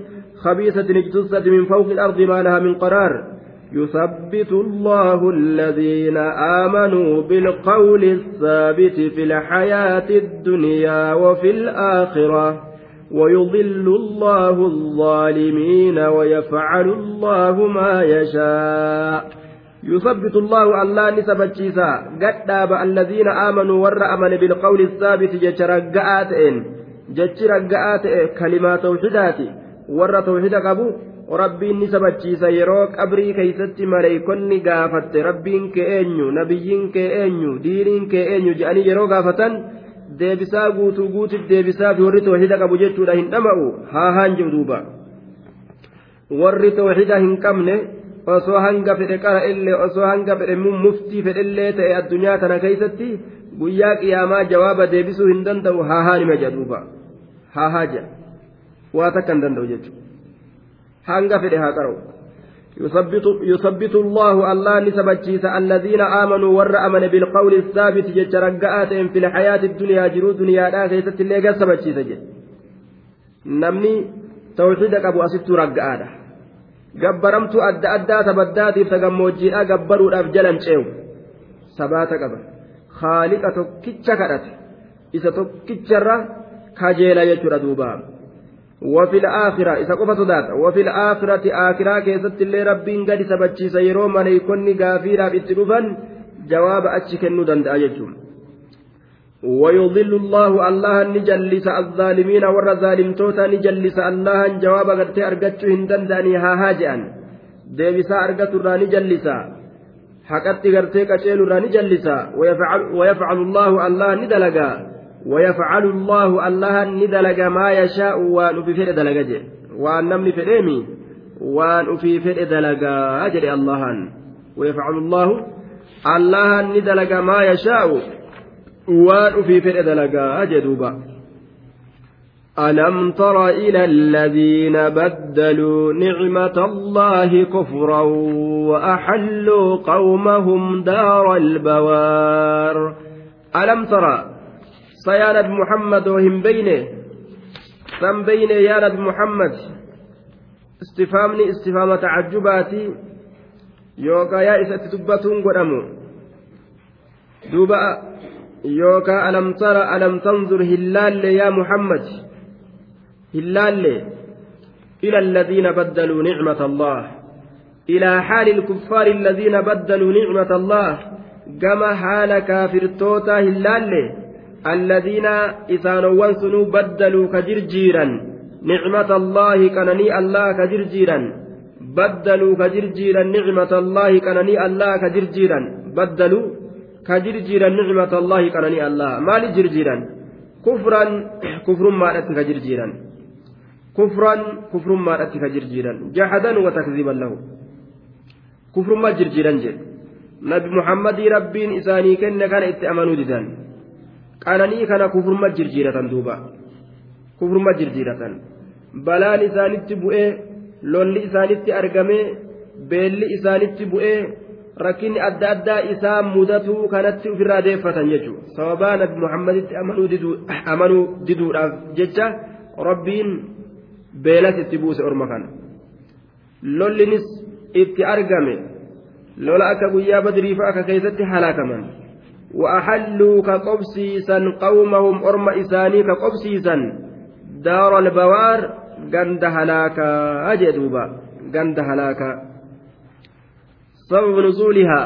khabiisatin ijtussat min fawqi ilardi maa laha min qaraar يثبت الله الذين آمنوا بالقول الثابت في الحياة الدنيا وفي الآخرة. ويضل الله الظالمين ويفعل الله ما يشاء. يثبت الله الله نسبتشيسا قد داب الذين آمنوا ور بالقول الثابت جتش رقعاتين جتش رقعات كلمات توحيداتي. ور توحيد قبو rabbiin ni sabachiisa yeroo qabrii keeysatti maleeykonni gaafatte rabbiin kee eenyu nabiyyiin kee eenyu diiniin kee eenyu jedhanii yeroo gaafatan deebisaa guutuu guutiif deebisaa fi warri toohida qabu jechuudha hin dhama'u haa haan jiru duuba warri toohida hin qabne osoo hanga fedhe qara illee osoo hanga fedhe muftii fedhellee ta'e addunyaa kana keeysatti guyyaa qiyaamaa jawaaba deebisuu hin danda'u haa haa nima jedha duuba haa haa jedha waa takka hin danda'u jechuudha hanga fedhe haa qara'u. يثبت, يثبت الله الله نسبتشيس الذين آمنوا ور أمن بالقول الثابت جترقات في الحياة الدنيا جرو دنيا لا كيست اللي قسبتشيس نمني توحيدك أبو أسفت رقاده gabbaramtu adda addaa tabaddaatiif tagammoojjiidha gabbaruudhaaf jalan ceewu sabaata qaba haaliqa tokkicha kadhate isa tokkicharra kajeela jechuudha duubaa وفي الآخرة إذا قفت ذات وفي الآخرة آخرة كيست اللي ربين قد سبتشي سيرو من يكون غافيرا بالتلوفا جواب أتشك الندن أججم ويضل الله الله نجلس الظالمين ور ظالمتوتا نجلس الله جواب قد أرقتش هندن داني ها هاجئا deebisaa argatu irraa ni jallisa haqatti gartee qaceelu irraa ni jallisa wayafcalu ويفعل الله الله ندلج ما يشاء وان في فئة دلجة وان نمني فئامي وان في فئة دلجة أجري الله. ويفعل الله الله ندلج ما يشاء وان في فئة دلجة أجدوبا ألم تر إلى الذين بدلوا نعمة الله كفرا وأحلوا قومهم دار البوار. ألم ترى فيا نبي محمد وهم بينه فم بينه يا نبي محمد استفهامني استفهام تعجباتي يوكا يا إسات تبتون قدمو دوبا يوكا ألم ترى ألم تنظر هلال يا محمد هلال إلى الذين بدلوا نعمة الله إلى حال الكفار الذين بدلوا نعمة الله كما حال كافر توتا هلال الذين إسانوان سنو بدلوا كجرجيرا نعمة الله كنني الله كجرجيرا بدلوا كجرجيرا نعمة الله كنني الله كجرجيرا بدلوا كجرجيرا نعمة الله كنني الله. ما لجرجيرا كفرا كفر ما كجرجيرا كفرا كفر ما كجرجيرا جحدا وتكذيبا له. كفر ما جرجيرا جد نبي محمد ربين إساني كن كان إتأمنوا ددان qananii kana kufurma jirjiiratan duuba. Kufurma jirjiiratan. Balaan isaanitti bu'ee lolli isaanitti argamee beelli isaanitti bu'ee rakkinni adda addaa isaa mudatuu kanatti ofirraa deeffatan jechuudha. Sababaa nabi muhammaditti amanuu diduudhaaf jecha rabbiin beelas itti buuse orma kana. Lollinis itti argame lola akka guyyaa badriifa akka keessatti halaakaman. وأحلوا كقبسيسا قومهم أرم إساني كقبسيسا. دار البوار قند هلاكا أجدوبا قند هلاكا سبب نزولها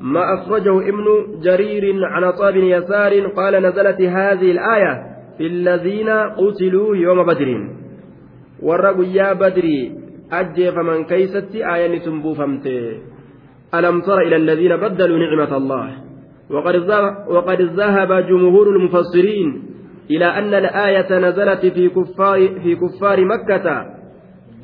ما أخرجه ابن جرير عن عطاء بن يسار قال نزلت هذه الآية في الذين قتلوا يوم بدر. warra guyyaa بدري ajjeefaman keessatti آية tun buufamte. ألم تر إلى الذين بدلوا نعمة الله؟ وقد ذهب جمهور المفسرين إلى أن الآية نزلت في كفار في كفار مكة.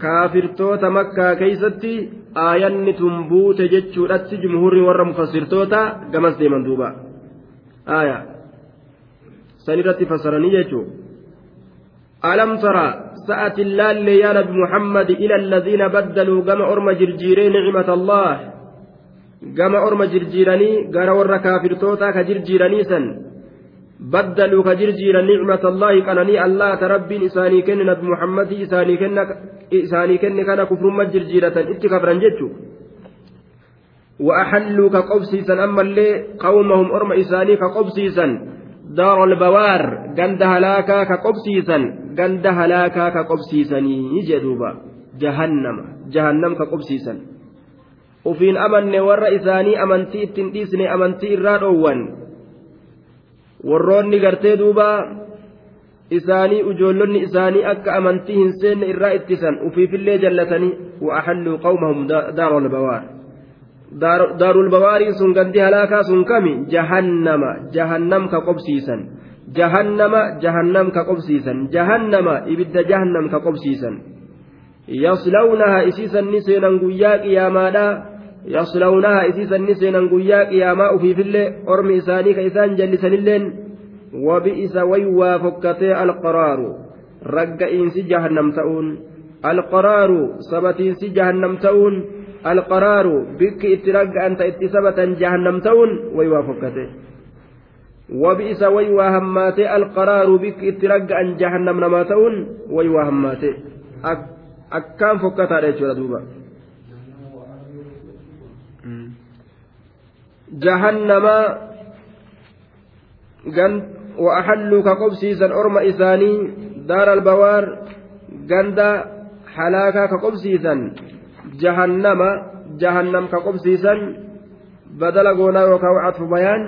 kaafirtoota مكة keessatti آية تنبوت جتشورت جمهور ور مفسرتوتا قمس ديما دوبا. آية. سنرت فسرني جتشو. ألم ترى سأت اللال يا نبي محمد إلى الذين بدلوا قم أرم جرجيرين نعمة الله؟ أرم جرجيراني قال ور كافر توتا كجرجيراني سن بدلوا كجرجير نعمة الله كانني الله تربي إساني كن نبي محمد إساني كن إساني كن كان كفر مجرجيرة اتكفرا جتشو وأحلوا كقبسيسا أما اللي قومهم أرم إساني كقبسيسا دار البوار قند هلاكا كقبسيسا قند هلاكا كقبسيسني جدوبا جهنم جهنم كقبسيسا وفين أمن ور إساني أمنتي التنديسني أمنتي الرادوان warroonni gartee duuba isaanii ujoollonni isaanii akka amantii hin seenne irraa ittisan ufiifillee jallatanii wa'ahalluu qawmahum daarol bawaar sun gandi halaakaa sun kami jahannama jahannam ka qobsiisan jahannama jahannam ka qobsiisan jahannama ibidda jahannam ka qobsiisan yaslawnaha isiisan ni seenan guyyaa qiyaamaadha yaslawnaha isiisan ni seenan guyyaa qiyaamaa ufiifillee ormi isaanii ka isaan jallisanilleen wabi'isa waywaa fokkatee alqaraaru ragga'iinsi jahannam ta'uun alqaraaru sabatiinsi jahannam ta'uun alqaraaru bikki itti ragga'an ta itti sabatan jahannam ta'uun waywaa fokkatee wabi'isa waywaa hammaatee alqaraaru bikki itti ragga'an jahannam namaa ta'uun waywaa hammaatee akkaan fokkataadha jechuudha duuba jahannama وأحلوا كقبسيسا أرم إساني دار البوار غندا حلاكا كقبسيسا جهنم جهنم كقبسيسا بدل قونا وكوعة بيان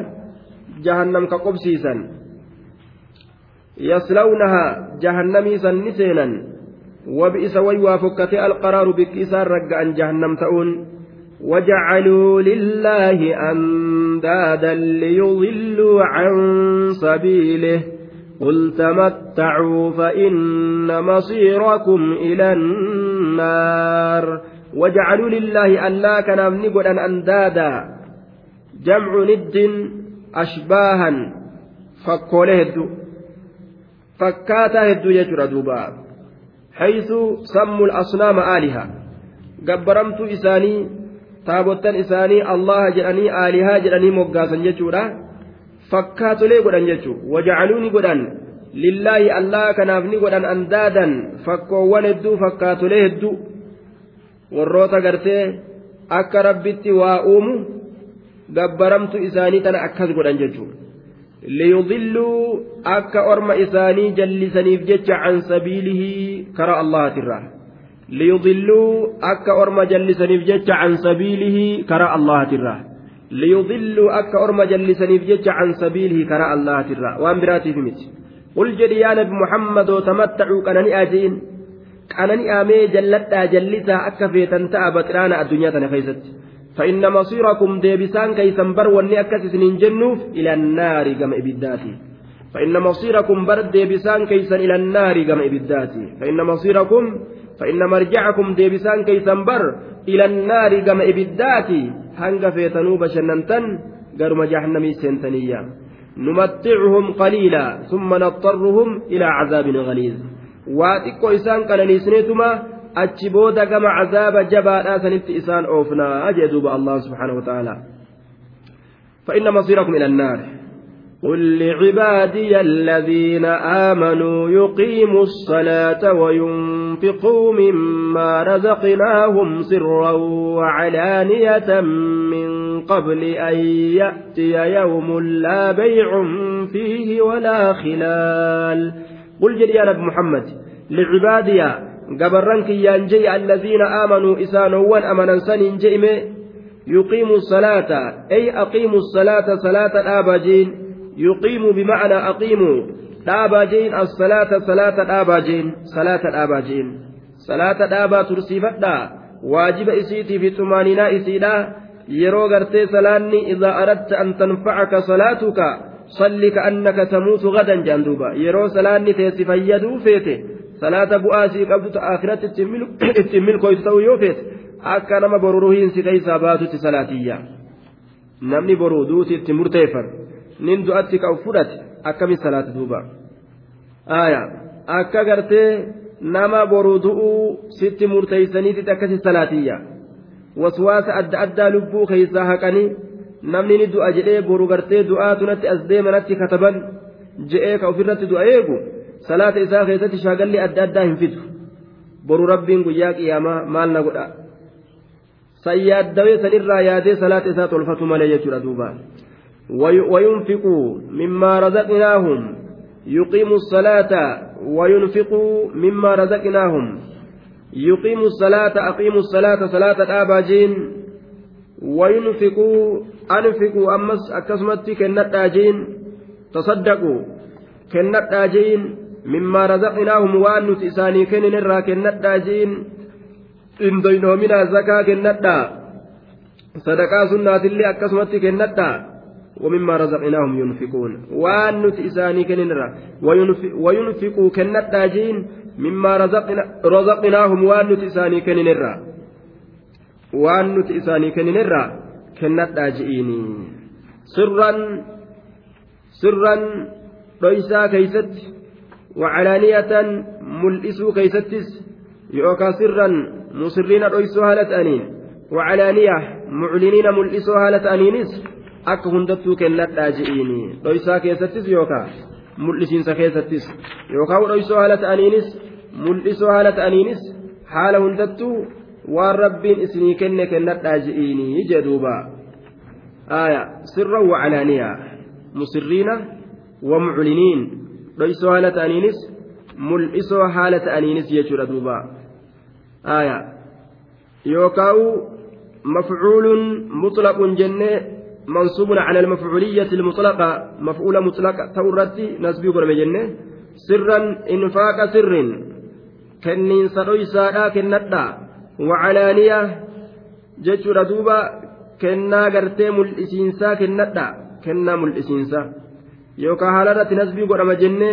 جهنم كقبسيسا يصلونها جهنمي سنسينا وبئس ويوا فكتي القرار بكيسان رجعا جهنم تؤون وجعلوا لله أندادا ليضلوا عن سبيله. قل تمتعوا فإن مصيركم إلى النار. وجعلوا لله ألا كان نقول أن أندادا. جمع ند أشباها فكوله الدو. فكاتا الدو يجرى دوبا. حيث سموا الأصنام آلهة. قبرمت إساني taabottan isaanii allaha jedhanii aalihaa jedhanii moggaasan jechuudha. Fakkaatolee godhan jechuudha wajacaluuni godhan. Lillaahi allaha kanaaf ni godhan andaadan. Fakkoowwan hedduu fakkaatolee hedduu. Warroota gartee akka rabbitti waa uumu gabbaramtu isaanii tana akkas godhan jechuudha. Liyudilluu akka orma isaanii jallisaniif jecha can sabiilihii karaa allahatirraa liyudilluu akka orma jallisaniif jecha can sabiilihi karaa allahatirraa liyudilluu akka orma jallisaniif jecha can sabiilihi karaa allahatirraa waan biraatiif miti qul jedhi yaa nabi muhammadoo tamattacuu qanani'aa je'in qanani'aa mee jalladhaa jallisaa akka feetan ta'a baxiraana addunyaa tana keessatti فإن مصيركم ديبسان كيسن بر وني أكسس جنوف إلى النار كما إبداتي فإن مصيركم بر ديبسان كيسن إلى النار كما إبداتي فإن مصيركم فإن مرجعكم ديبسان كيسن بر إلى النار كما إبداتي هنگ فيتنو بشننتن قرم جهنمي سنتنيا نمتعهم قليلا ثم نضطرهم إلى عذاب غليظ. واتقو إسان كان نسنتما cazaaba jabaadhaa sanitti isaan oofnaa jee duuba allah subxaanahu wa ta'aala فإن مصيركم إلى النار. قل لعبادي الذين آمنوا يقيموا الصلاة وينفقوا مما رزقناهم سرا وعلانية من قبل أن يأتي يوم لا بيع فيه ولا خلال قل جل يا نبي محمد لعبادي قبرنك ينجي الذين آمنوا إسانوا أمنا سن يقيموا الصلاة أي أقيموا الصلاة صلاة الآباجين يقيم بمعنى salaata dhaabaa tursiifadhaa waajiba isiitii fi xumaaninaa isiidha yeroo gartee salaanni idaa aradta an tanfacaka salaatuka salli ka'annaka tamuutu gadan jaan duuba yeroo salaanni teessi fayyaduu feete salaata bu'aa sii qabdu ta akhiratti ittiin milkooytu ta'uu yoo feete akka nama boru ruhiin si keeysaa baatutti salaatiyya namni boruu duuti itti murteeffatu nin du'atti ka'u fudhate akkamiin salaata duuba aya akka gartee nama boruu du'uu sitti murteeysaniiti akkasi salaatiyya waswaasa adda addaa lubbuu keeysaa haqanii namni ni du'a jedhee boru gartee du'aa tunatti as deemanatti kataban je'ee ka ofirratti du'a eegu salaata isaa keessatti shaagalli adda addaa hin fidu boru rabbiin guyyaa qiyaamaa maal na godha san yaaddawee sanirraa yaadee salaata isaa tolfatu malee jechuudha duuba وينفقوا مما رزقناهم يقيموا الصلاة وينفقوا مما رزقناهم يقيموا الصلاة أقيموا الصلاة صلاة الآباجين وينفقوا أنفقوا أمس أكسمت كنت آجين تصدقوا كنت آجين مما رزقناهم وأن نتساني كنن الرا كنت آجين إن دينه من الزكاة كنت صدقاء سنة اللي أكسمت كنت ومما رزقناهم ينفقون وأن نتساني كنن الرا وينفقوا كنت آجين مما رزقنا رزقناهم وأن نتساني كنن الرا وأن نتساني كنن الرا kennadhaa ji'iini sirran sirran dhoysaa keeysatti wacalaaniyatan mul'isuu keeysattis yookaan sirran musirriina dhoysuu haala ta'aniin wacalaaniya mucliniina mul'isuu haala ta'aniinis akka hundattuu kennadhaa ji'iini dhoysaa keessattis yookaan mul'isiinsa keessattis. Yookaan dhoysuu haala ta'aniinis mul'isuu haala ta'aniinis haala hundattuu waan rabbiin isinii kenne kennadhaa ji'iinii jedhuuba aaya sirra wacalaaniyaa musirriina wamucliniin dhoysoo haala ta'aniinis mul'isoo haala ta'aniinis jechuudha duuba. Aaya yookaa'u mafcuulun mutlaqun jennee منصوب على المفعولية المطلقة مفعولة مطلقة تورتي نسبي قرب جنة سرا إنفاق سر كنين سرويسا كندا wacalaaniyaa jechuudha duuba kennaa gartee mul'isiinsaa kennadha kennaa mul'isiinsaa yookaan haala irratti nasbii godhama jennee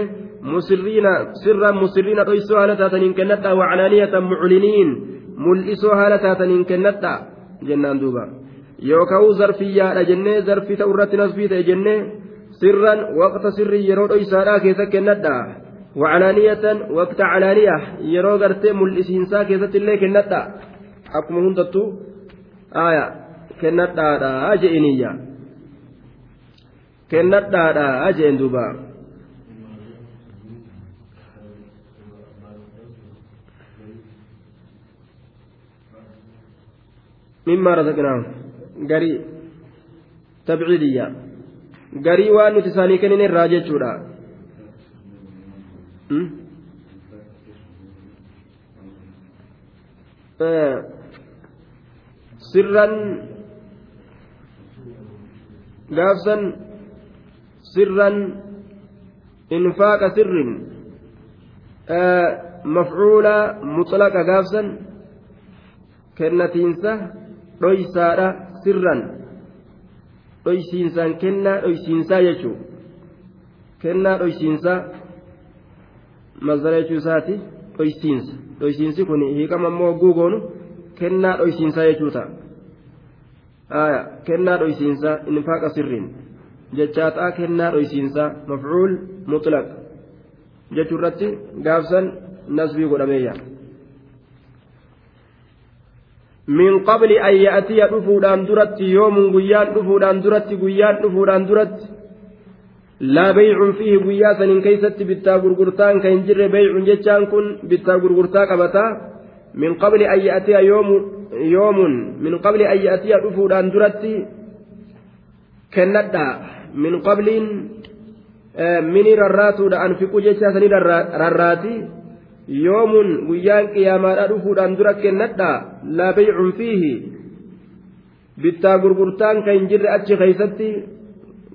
musirriina sirra musirriina dhoysoo haala taataniin kennadha wacalaaniyatan mucliniin mul'isoo haala taataniin kennadha jennaan duuba yookaan zarfiyyaadha jennee zarfii ta'u irratti nasbii ta'e jennee sirran waqta sirrii yeroo dhoysaadhaa keessa kennadha. وعلانية وقت علانية يرو غرتي ملئسينسا كيست اللي كنتا أكما هندتو آية كنتا دا أجئنية كنتا دا أجئن دوبا مما رزقناهم غري تبعيدية غري وان نتساني كنين الراجع sirran gaafsan sirran infaaqa sirrin mafcuula mutlaqa gaafsan kennatiinsa dhoysaadha sirran dhoysiinsaan kennaa dhoysiinsaa jechuu kennaa dhoysiinsaa mazara jechuu isaati dhoysiinsa dhoysiinsi kun hiikama immoo guugoonu kennaa dhoysiinsaa jechuu ta'a kennaa dhoysiinsaa infaaqa sirriin jechaa kennaa dhoysiinsaa mafcuul mutlaq jechuu irratti gaafsan nasbii godhameeyya. Min qabli an ya'tiya dhufuudhaan duratti yoomun guyyaan dhufuudhaan duratti guyyaan dhufuudhaan duratti laa bay'uun fiihi guyyaa saniin keeysatti bittaa gurgurtaan kan hin jirre bay'uun jechaan kun bittaa gurgurtaa qabataa min qabli an ya'tiya yoomun min qabli an ya'tiya dhufuudhaan duratti kennadha min qabliin mini rarraatuudha anfiquu jechaa sanii rarraati yoomun guyyaan qiyaamaadha dhufuudhaan dura kennadha laa fiihi. Bittaa gurgurtaan kan hin jirre achi keeysatti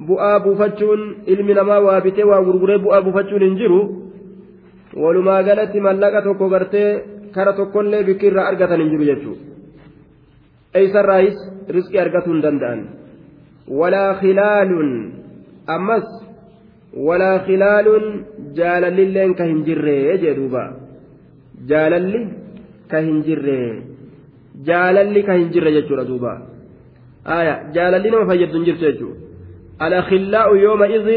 bu'aa buufachuun ilmi namaa waa bitee waa gurguree bu'aa buufachuun hin jiru. Walumaa galatti mallaqa tokko gartee kara tokkollee bikki irraa argatan hin jiru jechuudha eeysarraayis riskii argatuu hin danda'an. Walaa khilaaluun ammas walaa khilaaluun jaalallilleen ka hin jirree jedhuuba jaalalli ka hin jirree jaalalli ka hin jirre jechuudha duuba jaalalli nama fayyaddu hin jirtu jechuudha. الأخلاء يومئذ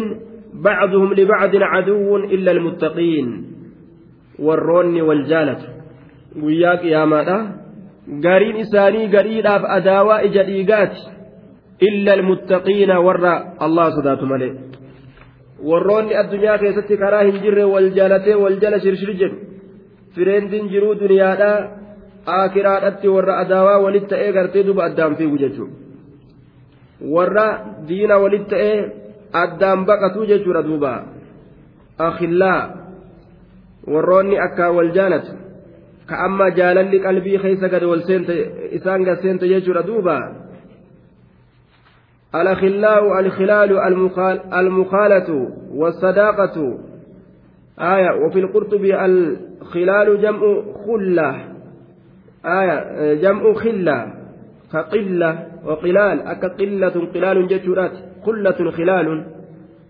بعضهم لبعض عدو إلا المتقين warroonni wal jaalatu guyyaa qiyaamaadha gariin isaanii gariidhaaf adaawaa ija dhiigaati illa almuttaqiina warra allah sodaatu malee warroonni addunyaa keessatti karaa hin jirre wal jaalatee wal jala shirshir jedhu fireendiin jiruu duniyaadhaa aakiraadhatti warra adaawaa walit ta'ee gartee duba addaan fiigu jechuudha warra diina walit ta'ee addaan baqatuu jechuudha duuba akhillaa warroonni akka wal jaalatu ka amma jaalalli qalbii keessa gad wal seente isaan gad seente jechuudha duuba الأخلاء الخلال المخالة والصداقة آية وفي القرطبي الخلال جمع خلة آية جمع خلة كقلة وقلال أك قلة قلال جتشورات قلة خلال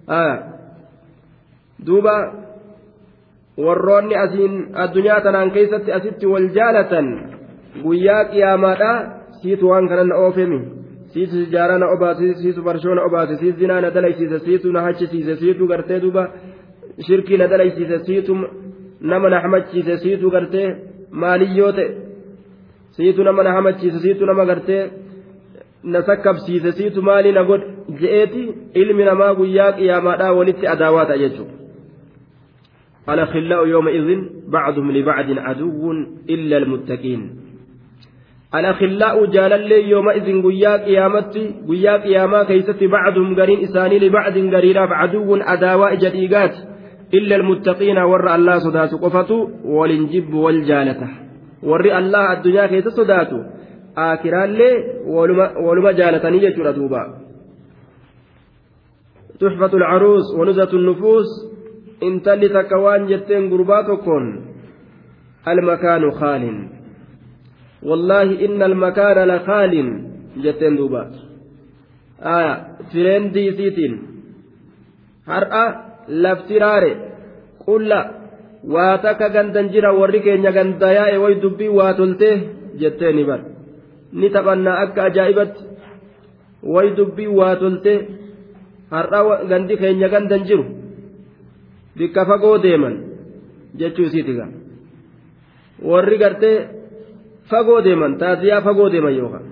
آية دوبا keessatti asitti wal jaalatan guyyaa qiyaamaadha siitu waan kana na oofemi siitu sijaaraa na obaase siitu barshoo na obaase siitu zinaa na dalaysiise siitu na hachisiise siitu gartee duuba shirkii na dalaysiise siitu nama na hamachiise siitu gartee maaliyyoo ta'e siitu nama na hamachiise siitu nama gartee na sakkabsiise siitu maalii na godhe je'eeti ilmi namaa guyyaa qiyaamaadhaa walitti adaawaa ta'a jechuudha. الأخلاء يومئذ بعضهم لبعض عدو إلا المتقين الأخلاء جالل يومئذ قيا قيامتي قيا قياما كيست بعضهم قرين إساني لبعض قرينا عدو أداواء جديقات إلا المتقين ور الله صدات قفته والنجب والجالته ور الله الدنيا كيست صداته آكران لي ولما جالتني يجر دوبا تحفة العروس ونزة النفوس waan jetteen gurbaa tokkoon almakaanu khaalin wallaahi inna almakaana la khaalin jetteen duuba aya fireendii isiitiin har'a lafti raare qulla waa takka gandan jira warri keenya gandaa yaa'e way dubbii waa toltee jetteeni bar. Ni taphannaa akka ajaa'ibatti way dubbii waa toltee har'a gandi keenya gandan jiru. Bikka fagoo deeman jechuu isiiti gaa. Warri gartee fagoo deeman taasiyaa fagoo deeman yookaan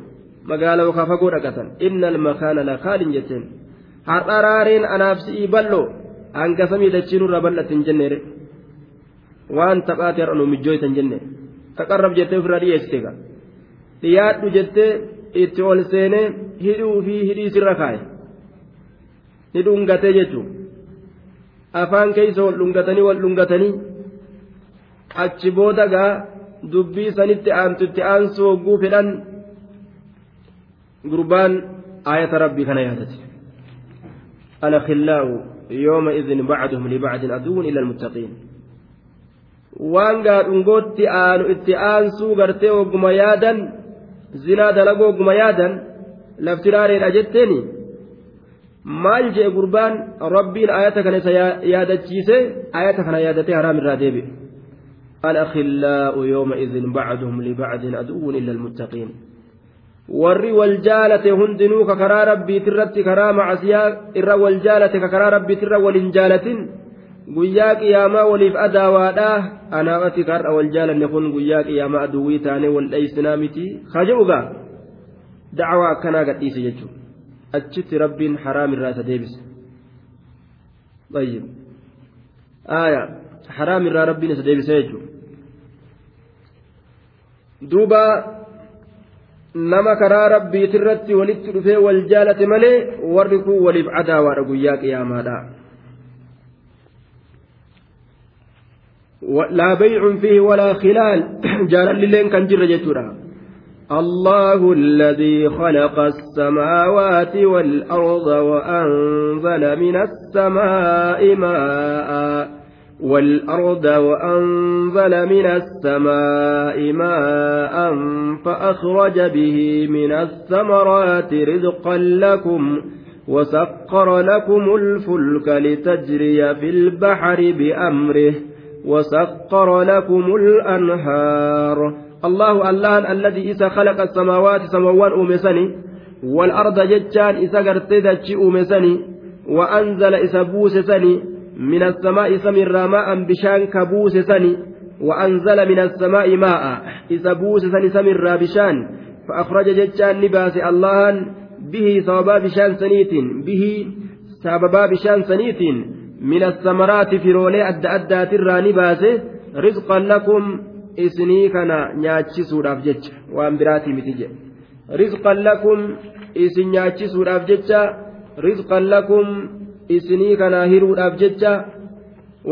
magaala yookaan fagoo dhaqatan. Inna almakaana lakaalin jetteen har'a raareen anaaf si'ii bal'oo hanga samii dachiinuu irraa bal'atti hin jenneere waan taphaati har'a nu mijjooyta hin jenne taqarrab jettee ofirraa dhiyeessite gaa dhiyaadhu jettee itti ol seenee hidhuu fi hidhii sirra kaaye ni dhungatee jechuudha. afaan keeysa wal dhungatanii wal dhungatanii achi booda gaa dubbii sanitti aantu itti aansu hogguu fedhan gurbaan aayata rabbii kana yaadate الأخلاء يومئذ بعضهم لبعض عدو إلا المتقين aansuu gartee ogguma yaadan zinaa dalagoo ogguma yaadan lafti raareedha jetteeni maal jee gurbaan rabbiin ayata kana isa yaadachiise ayata kana yaadatee haraam irraa deebi'e الأخلاء يومئذ بعضهم لبعض عدو إلا المتقين warri wal jaalate hundinuu ka karaa rabbiitirratti karaa macasiyaa irra wal jaalate ka karaa rabbiitirra waliin jaalatin guyyaa qiyaamaa waliif adaawaadhaa anaafati karra wal jaalanne kun guyyaa qiyaamaa aduwwii taane wal dheeysinaa miti kaje'ugaa dacwaa akkanaa gadhiise jechuudha achitti rabbiin haraam irraa isa deebise طيب آية حرام irraa rabbiin isa deebise jechuudha duuba nama karaa rabbiitirratti walitti dhufee wal jaalate malee warri kun waliif adaawaadha guyyaa qiyaamaadha بيع فيه ولا خلال جال لين كان جر جتورا الله الذي خلق السماوات والأرض وأنزل من السماء ماء والأرض وأنزل من السماء ماء فأخرج به من الثمرات رزقا لكم وسخر لكم الفلك لتجري في البحر بأمره وسخر لكم الأنهار. الله الله الذي إذا خلق السماوات سموان أمسني والأرض ججان إذا قرتدت أمسني وأنزل إذا بوسسني من السماء سمر ماء بشان كبوسسني وأنزل من السماء ماء إذا بوس سمر بشان فأخرج جتان نباس الله به سببا بشان سنيت به سببا بشان سنيت من الثمرات في رولي أدى أدى ترى نباس رزقا لكم kana nyaachisuudhaaf jecha waan biraatii miti jedhe rizqan lakum isin nyaachisuudhaaf jecha rizqan lakum isinii kana hiruudhaaf jecha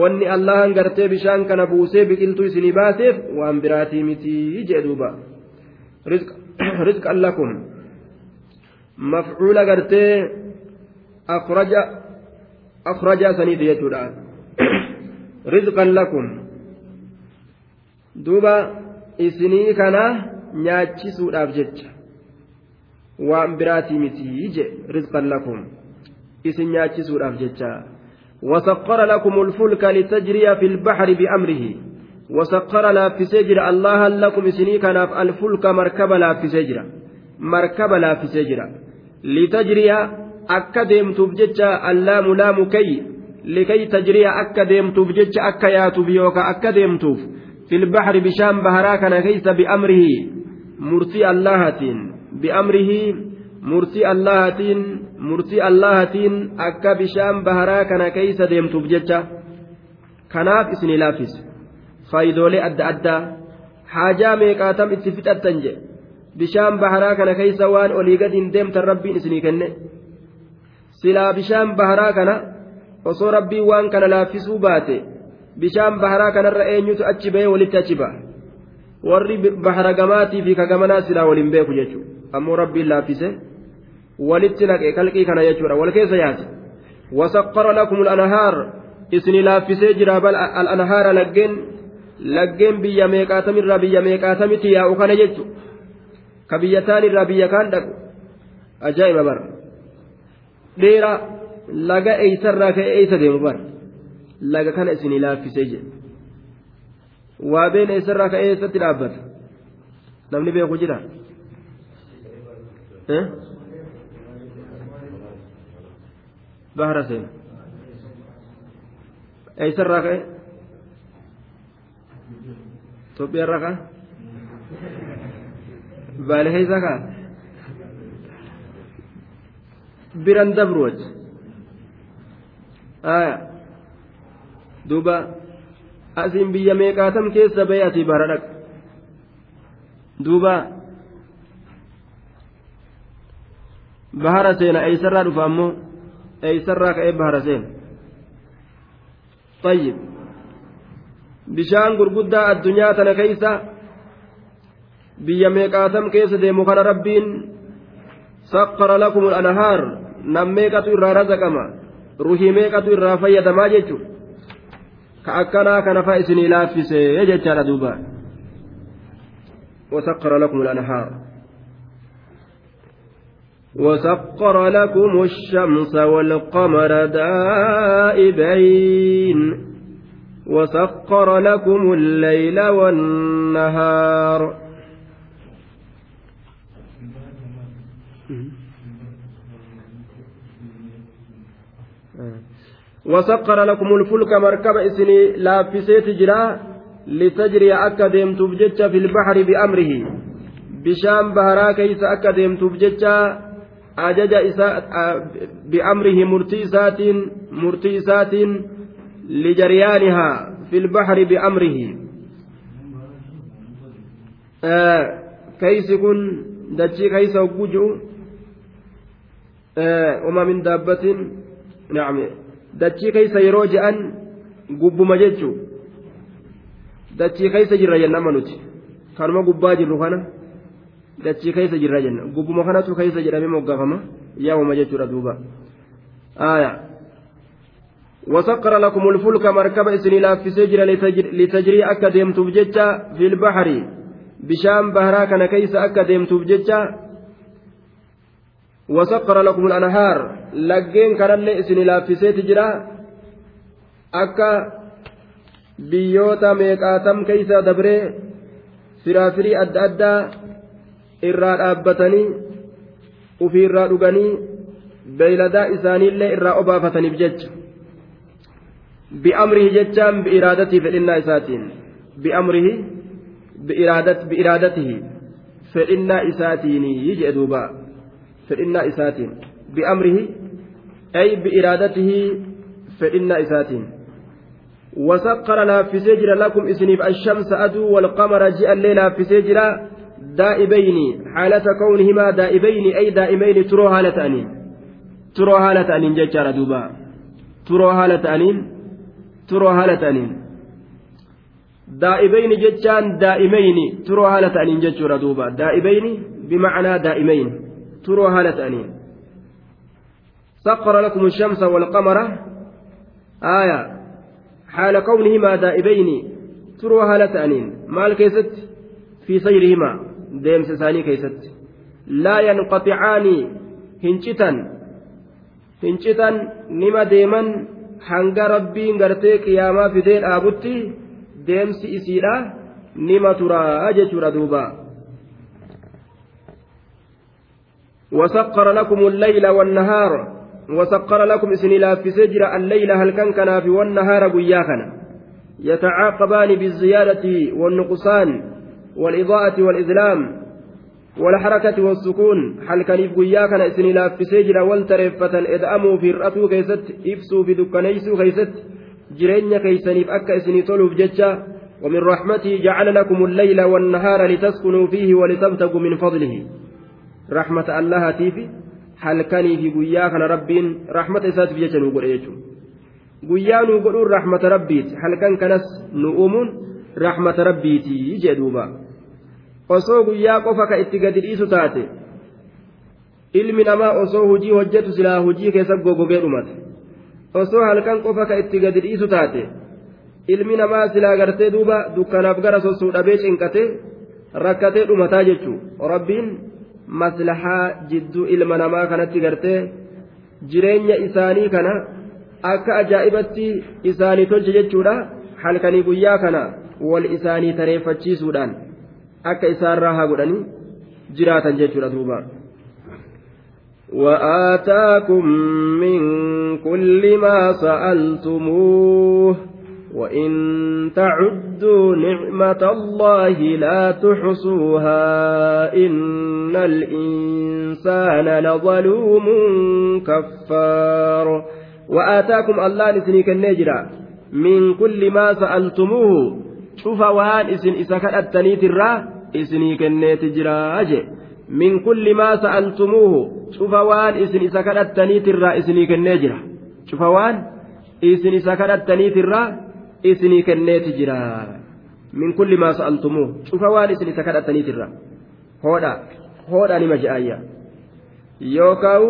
wanni allahan gartee bishaan kana buusee biqiltuu isinii baaseef waan biraatii miti jedhe duuba. Rizqan lakum mafcuula gartee akhraja akhraja saniiti jechuudha rizqan lakum. Duuba isinii kana nyaachisuudhaaf jecha. Waan biraatii miti je rizqan lakum isin nyaachisuudhaaf jecha وسخر لكم الفلك لتجري في البحر بأمره وسخر لا في سجر الله لكم سنيك الفلك مركب لا في سجر مركب لا في سجر لتجري أكدم تبجج اللام لام كي لكي تجري أكدم تبجج أكيات بيوك أكدم تف في البحر بشام بهرا كان كيس بأمره مرسي اللهتين بأمره مرسي اللهتين مرسي اللهتين أكا بشام بهرا كان كيس ديمتوف جتة كناف اسني لافس فايدولي أدى أدى حاجة ميقاتم اتفت التنجي bishaan baharaa kana keeysa waan olii gadiin deemtan rabbiin isinii kenne silaa bishaan baharaa kana osoo rabbiin waan kana laaffisuu baate bishaan baharaa kanarra eenyutu achi bahee walitti achi ba'a warri bahara gamaatii fi kagamanaa silaa waliin beeku jechuudha ammoo rabbiin laaffise walitti naqe kalqii kana jechuudha wal keessa yaase wasaqqara lakum al-anhaar isinii laaffisee jira bal al-anhaara laggeen laggeen biyya meeqaatamirraa biyya meeqaatamitti yaa'u kana jechuudha ka biyya taanirraa biyya kaan dhaqu ajaa'iba bara dheeraa laga eeysarraa ka'e eeysa deemu bara. laga kana isinii laaffisee jedhe waa beena isarraa ka'ee eessatti dhaabbata namni beeku jira bahara seena eessarraa ka'e Itoophiyaarraa ka'a baale keessa ka'a biran dabru wajji duuba asiin biyya meeqaatam keessa bahee asii bara dhaqa duuba bahara seena eeysarraa dhufa ammoo eeysarraa ka'ee bahara seena طيب biyya meeqaatam keessa deemu kana rabbiin saqqara lakum al-anhaar nam meeqatu irraa razaqama ruhii meeqatu irraa fayyadamaa jechuudha ka akkanaa kana fa isinii laaffisee jechaadha duuba وسخر لكم الأنهار وسخر لكم الشمس والقمر دائبين وسخر لكم الليل والنهار. وسقر لكم الفلك مركب إسني لا في سيت جرا لتجري أكا ديمتوف في البحر بأمره. بشام بهرا كيس أكا ديمتوف أجج بأمره مرتيسات مرتيسات لجريانها في البحر بأمره. آه كيس كن دجي كيس وجو آه وما من دابة. نعم. dachii keeysa yeroo je'an gubbuma jechuu dachii keeysa jirra jenna nuti kanuma gubbaa jirru kana dachii keeysa jirra jenna gubbuma kanatu keeysa jedhamee moggaafama yaamuma jechuudha duuba aayaa وسقر لكم الفلك مركب إسني لا في سجر لتجري أكا ديمتوف جتشا في البحر بشام بهرا كان كيس أكا ديمتوف جتشا وسقر لكم الأنهار لجين كان إسن لافسيت جرا أكا biyyoota meeqaatam keeysa dabree firaafirii adda addaa irraa dhaabbatanii ufii irraa dhuganii beeyladaa isaaniillee irraa obaafataniif jecha bi'amrihi jechaan bi'iraadatii fedhinnaa isaatiin bi'amrihi bi'iraadatihi fedhinnaa isaatiini jedhe duuba fedhinnaa isaatiin بأمره أي بإرادته fedhinnaa isaatiin وسخر laaffisee jira لكم isiniif الشمس aduu والقمر ji'allee laaffisee jira دائبين حالة كونهما دائبين أي دائمين turoo haala ta'aniin. turoo haala ta'aniin jechaa duuba. turoo haala ta'aniin turoo haala ta'aniin. دائبين ججان دائمين ترو حالة أنين ججار دوبا. دائبين بمعنى دائمين ترو حالة أنين. سخر لكم الشمس والقمر. آية. حال كونهما دائبين ترو حالة أنين. مال كيست؟ في سيرهما. ديم سساني كيست لا ينقطعان هنشتا هنشتا نما ديما hanga rabbiin gartee qiyaamaa fidee dhaabutti deemsi isiidha nima turaa jechuudha duuba. وسخر لكم الليل والنهار وسخر لكم اسني لا في سجر الليل هل كان كنا في والنهار قياكنا يتعاقبان بالزيادة والنقصان والإضاءة والإظلام والحركة والسكون. حل كان قيا كان إسني لا في سجر والترفة إدأموا في الرأتو كيست إفسوا في دكانيسو كيست. جرين كيسنيف أكا إسني طلوا بججة ومن رحمته جعل لكم الليل والنهار لتسكنوا فيه ولتبتغوا من فضله. رحمة الله تيفي. حل كان في قيا كان ربين. رحمة إسات في ججة نقول إيجو قيا نقول رحمة ربيت. حل كان كنس نؤمن rahmata rabbiitii jedhuuba osoo guyyaa qofa ka itti gadi dhiisu taate ilmi namaa osoo hujii hojjetu silaa hujii keessa gogogee dhumata osoo halkan qofa ka itti gadi dhiisu taate ilmi namaa silaa gartee duuba dukkanaaf gara sosuu dhabee cinqate rakkatee dhumataa jechuu. Rabbiin maslahaa jidduu ilma namaa kanatti gartee jireenya isaanii kana akka ajaa'ibatti isaanii tolche jechuudha halkanii guyyaa kana. Wal isaanii tareeffachiisuudhaan. akka isaarraa haa godhanii jiraatan jechuudha duuba. وآتاكم من كل ما سألتموه وإن تعدوا نعمة الله لا تحصوها إن الإنسان لظلوم كفار وآتاكم الله نسنيك النجرة من كل ما سألتموه cufa waan isin isa kadhattaniitirraa isinii kenneeti jiraa je min kulli maa sa'altumuuhu cufa waan isin isa kadhattaniitirraa isinii kennee jira cufa waan isin isa kadhattaniitirraa isinii kenneeti jira min kulli maa sa'altumuuhu cufa waan isin isa kadhattaniitirraa hoodha hoodha nima je'aayya yookaan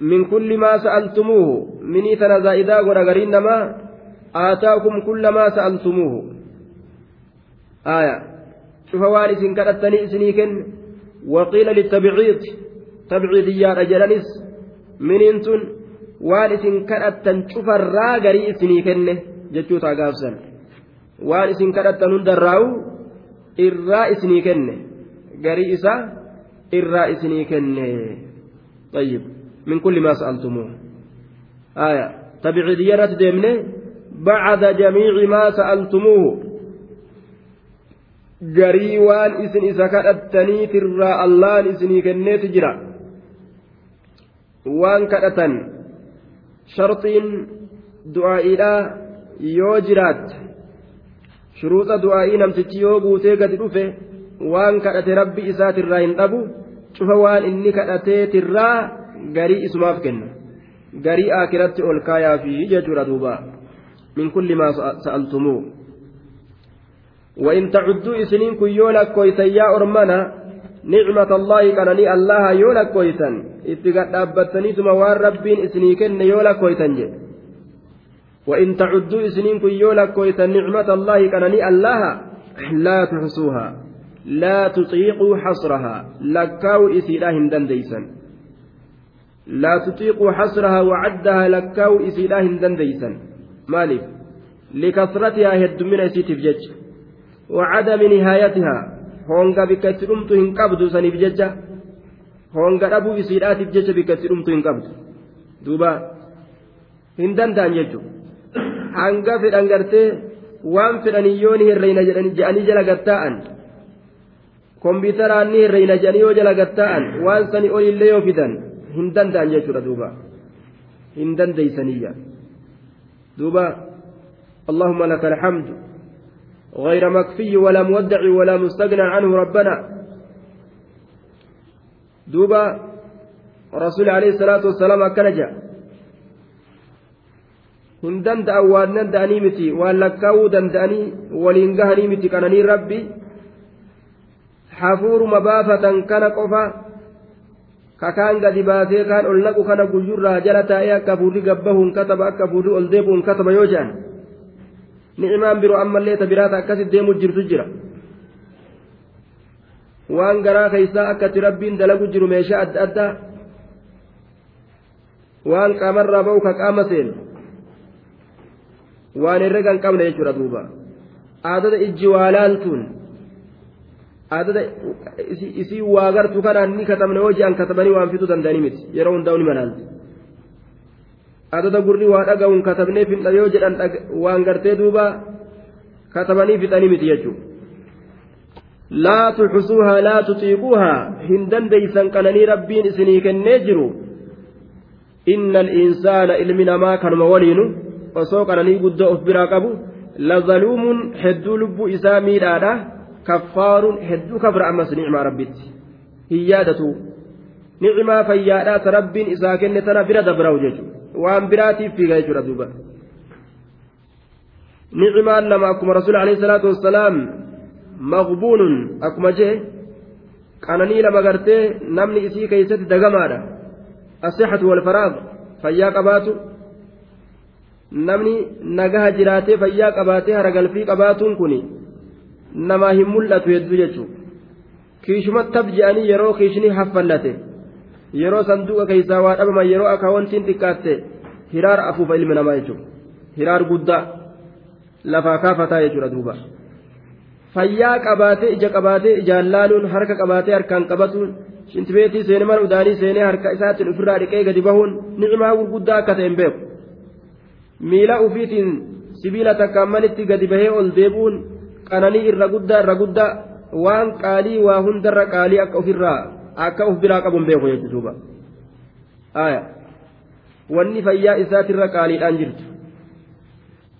min kulli maa sa'altumuuhu minii tana zaa'idaa godha gariin namaa آتاكم كل ما سألتموه آية شوف وارث كرتني إسنيكن وقيل للتبعيض تبعيضيات أجلنس من انتن وارث كرتن شوف الراغري إسنيكن جتشوتا قافسا وارث كرتن هندراو irraa isinii kenne garii isaa irraa isinii kenne طيب من كل ما سألتموه آية تبعيدية رات ديمنه بعد جميع ما سألتموه isin isa kadhattaniitirraa allaan isinii kenneeti jira waan kadhatan sharxiin du'aa'iidhaa yoo jiraatte shuruuxa du'aa'ii namtichi yoo guutee gadi dhufe waan kadhate rabbi isaatirraa hin dhabu cufa waan inni kadhateetirraa garii isumaaf kenna garii akiratti ol kaayaafi jechuudha duubaa من كل ما سألتموه. وإن تعدوا إسنين كن يولك كويتا يا أرمنا نعمة الله كانني الله يولك كويتا اتقاد أبتني ثم ربين إسنيكن يولك كويتا جي. وإن تعدوا إسنين كن يولك كويتا نعمة الله كانني الله لا تحصوها لا تطيقوا حصرها لكاو إسيلاهن دنديسا لا تطيقوا حصرها وعدها لكاو إسيلاهن دنديسا maaliif? Likasratihaa heddumina isiitiif jecha. Wacadami nihaayatihaa? Honga bikka itti dhumtu hin qabdu saniif jecha. Honga dhabuu isiidhaatiif jecha bikka itti dhumtu hin qabdu. Duuba. Hin danda'an jechuudha hanga fedhan gartee waan fedhanii yoo ni hirreeyna jedhanii jala gattaa'an. Kompiitaraan ni hirreeyna jedhanii yoo jala gattaa'an waan sani olillee yoo fidan hin danda'an jechuudha duuba. Hin dandeeysaniyya duuba اللهم لك الحمد غير مكفي ولا مودع ولا مستغنى عنه ربنا دوبا رسول عليه الصلاة والسلام أكنجا hin danda'an waan danda'anii miti waan lakkaa'uu danda'anii waliin gahanii miti qananii rabbi hafuuruma baafatan kana qofa kakaan gadi baasee kaan ol naqu kana guyyurraa jala taa'ee akka fuudhi gabbahuun kataba akka fuudhi ol deebi'uun kataba yoo jedhan ni'imaan biroo ammallee ta biraata akkasitti deemu jirtu jira waan garaa keeysaa akkatti rabbiin dalagu jiru meeshaa adda addaa waan qaamarraa ba'u ka qaama seenu waan herrega hin qabne jechuudha duuba aadada ijji waa laaltuun aadada isii waa gartu kanaan ni katabne yoo je'an katabanii waan fiduu danda'anii miti yeroo hundaa'u ni malaalti aadada gurri waa dhaga'uun katabnee finna yoo jedhan waan gartee duuba katabanii fixanii miti jechuudha. laa tuxusuuhaa laa tuxiiquuhaa hin dandeeysan qananii rabbiin isinii kennee jiru inna al-insaana ilmi namaa kanuma waliinu osoo qananii guddoo of biraa qabu lazaluumuun hedduu lubbuu isaa miidhaadha kaffaaruun hedduu kabra ammas nicmaa rabbitti. Hin yaadatu nicmaa fayyaadhaa ta rabbiin isaa kenne tana bira dabra'u jechuudha. Waan biraatiif fiiga jechuudha duuba. Nicmaan lama akkuma rasuul alayhi salaatu wassalaam maqbuunun akkuma jee qananii lama gartee namni isii keeysatti dagamaadha. Asixatu walfaraaq fayyaa qabaatu. Namni nagaha jiraatee fayyaa qabaatee haragalfii qabaatuun kun namaa hin mul'atu hedduu jechuudha kiishuma tab je'anii yeroo kiishni haffallate yeroo sanduuqa keessaa waa dhabaman yeroo akaawwantiin xiqqaatte hiraar afuufa ilmi namaa jechuudha hiraar guddaa lafaa kaafataa jechuudha duuba. Fayyaa qabaatee ija qabaatee ijaan laaluun harka qabaatee harkaan qabatuun shintibeetii seenee mana udaanii seenee harka isaatiin ofirraa dhiqee gadi bahuun nicmaa gurguddaa akka ta'e hin beeku. miila ufiitiin sibiila takkaan manitti gadi bahee ol deebuun qananii irra guddaa irra guddaa waan qaalii waa hundarra qaalii akka ofirraa akka of biraa qabu hin beeku jechuudha wanni fayyaa isaatirra qaaliidhaan jirtu.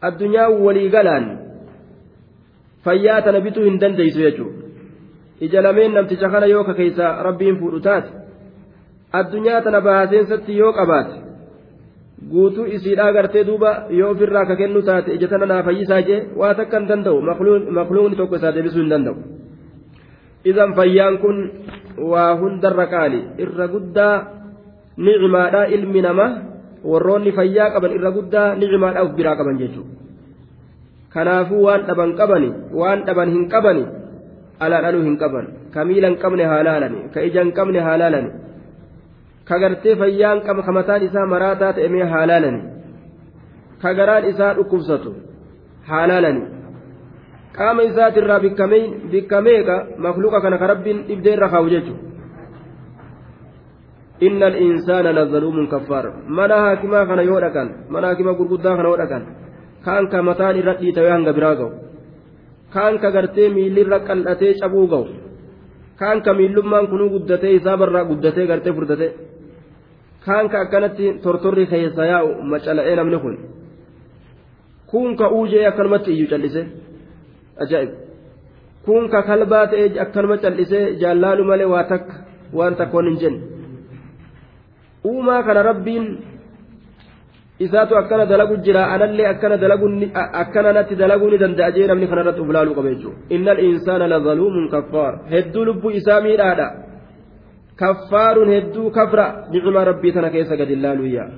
Addunyaa waliigalaan fayyaa tana bituu hin dandeeysu jechuudha. Ija lameen namticha kana yoo ka keessa rabbiin fuudhu taate addunyaa tana bahaseensatti yoo qabaate guutuu isiidhaa gartee duuba yoo ofirraa ka kennu taate ija tana naa fayyisaa jee waa takka hin danda'u. Makluuqni tokko isaa deebisuu hin danda'u. Idan fayyaan kun waa hundarra qaali. Irra guddaa nicimaadhaa ilmi namaa warroonni fayyaa qaban irra guddaa nicimaadhaa of biraa qaban jechuudha. Kanaafuu waan dhaban qabani waan dhaban hin qabani alaadhaluu hin qaban. Ka miila hin qabne haalaalani ka ija hin qabne haalaalani. ka gartee fayyaan qaba ka mataan isaa maraataa ta'emee haalaalani ka garaan isaa dhukkubsatu haalaalani qaama isaatirraa bikkameeqa makluuqa kana ka rabbiin dhibdeerra kaa'u jechuudha. inna al-insaana lazaluumun kaffaar mana haakimaa kana yoo dhaqan mana haakimaa gurguddaa kana yoo dhaqan kaan ka irra dhiitawee hanga biraa ga'u kaan ka gartee qal'atee cabuu ga'u kaan ka kunuu guddatee isaa barraa guddatee gartee furdatee kaan ka akkanatti tortorri keessa yaa'u macala'ee namni kun kun ka uujee akkanumatti iyyuu callisee ajaa'ib kun ka kalbaa ta'ee akkanuma callisee jaallaalu malee waa takka waan takkoon hin jenne uumaa kana rabbiin isaatu akkana dalagu jira anallee akkana dalagu akkana natti dalaguu ni danda'a jee namni kanarratti uf laaluu qaba jechuudha innal insaana lazaluumun kaffaar hedduu lubbuu isaa miidhaadha kaffaaruun hedduu kafra nicmaa rabbii tana keessa gadi laaluu yaa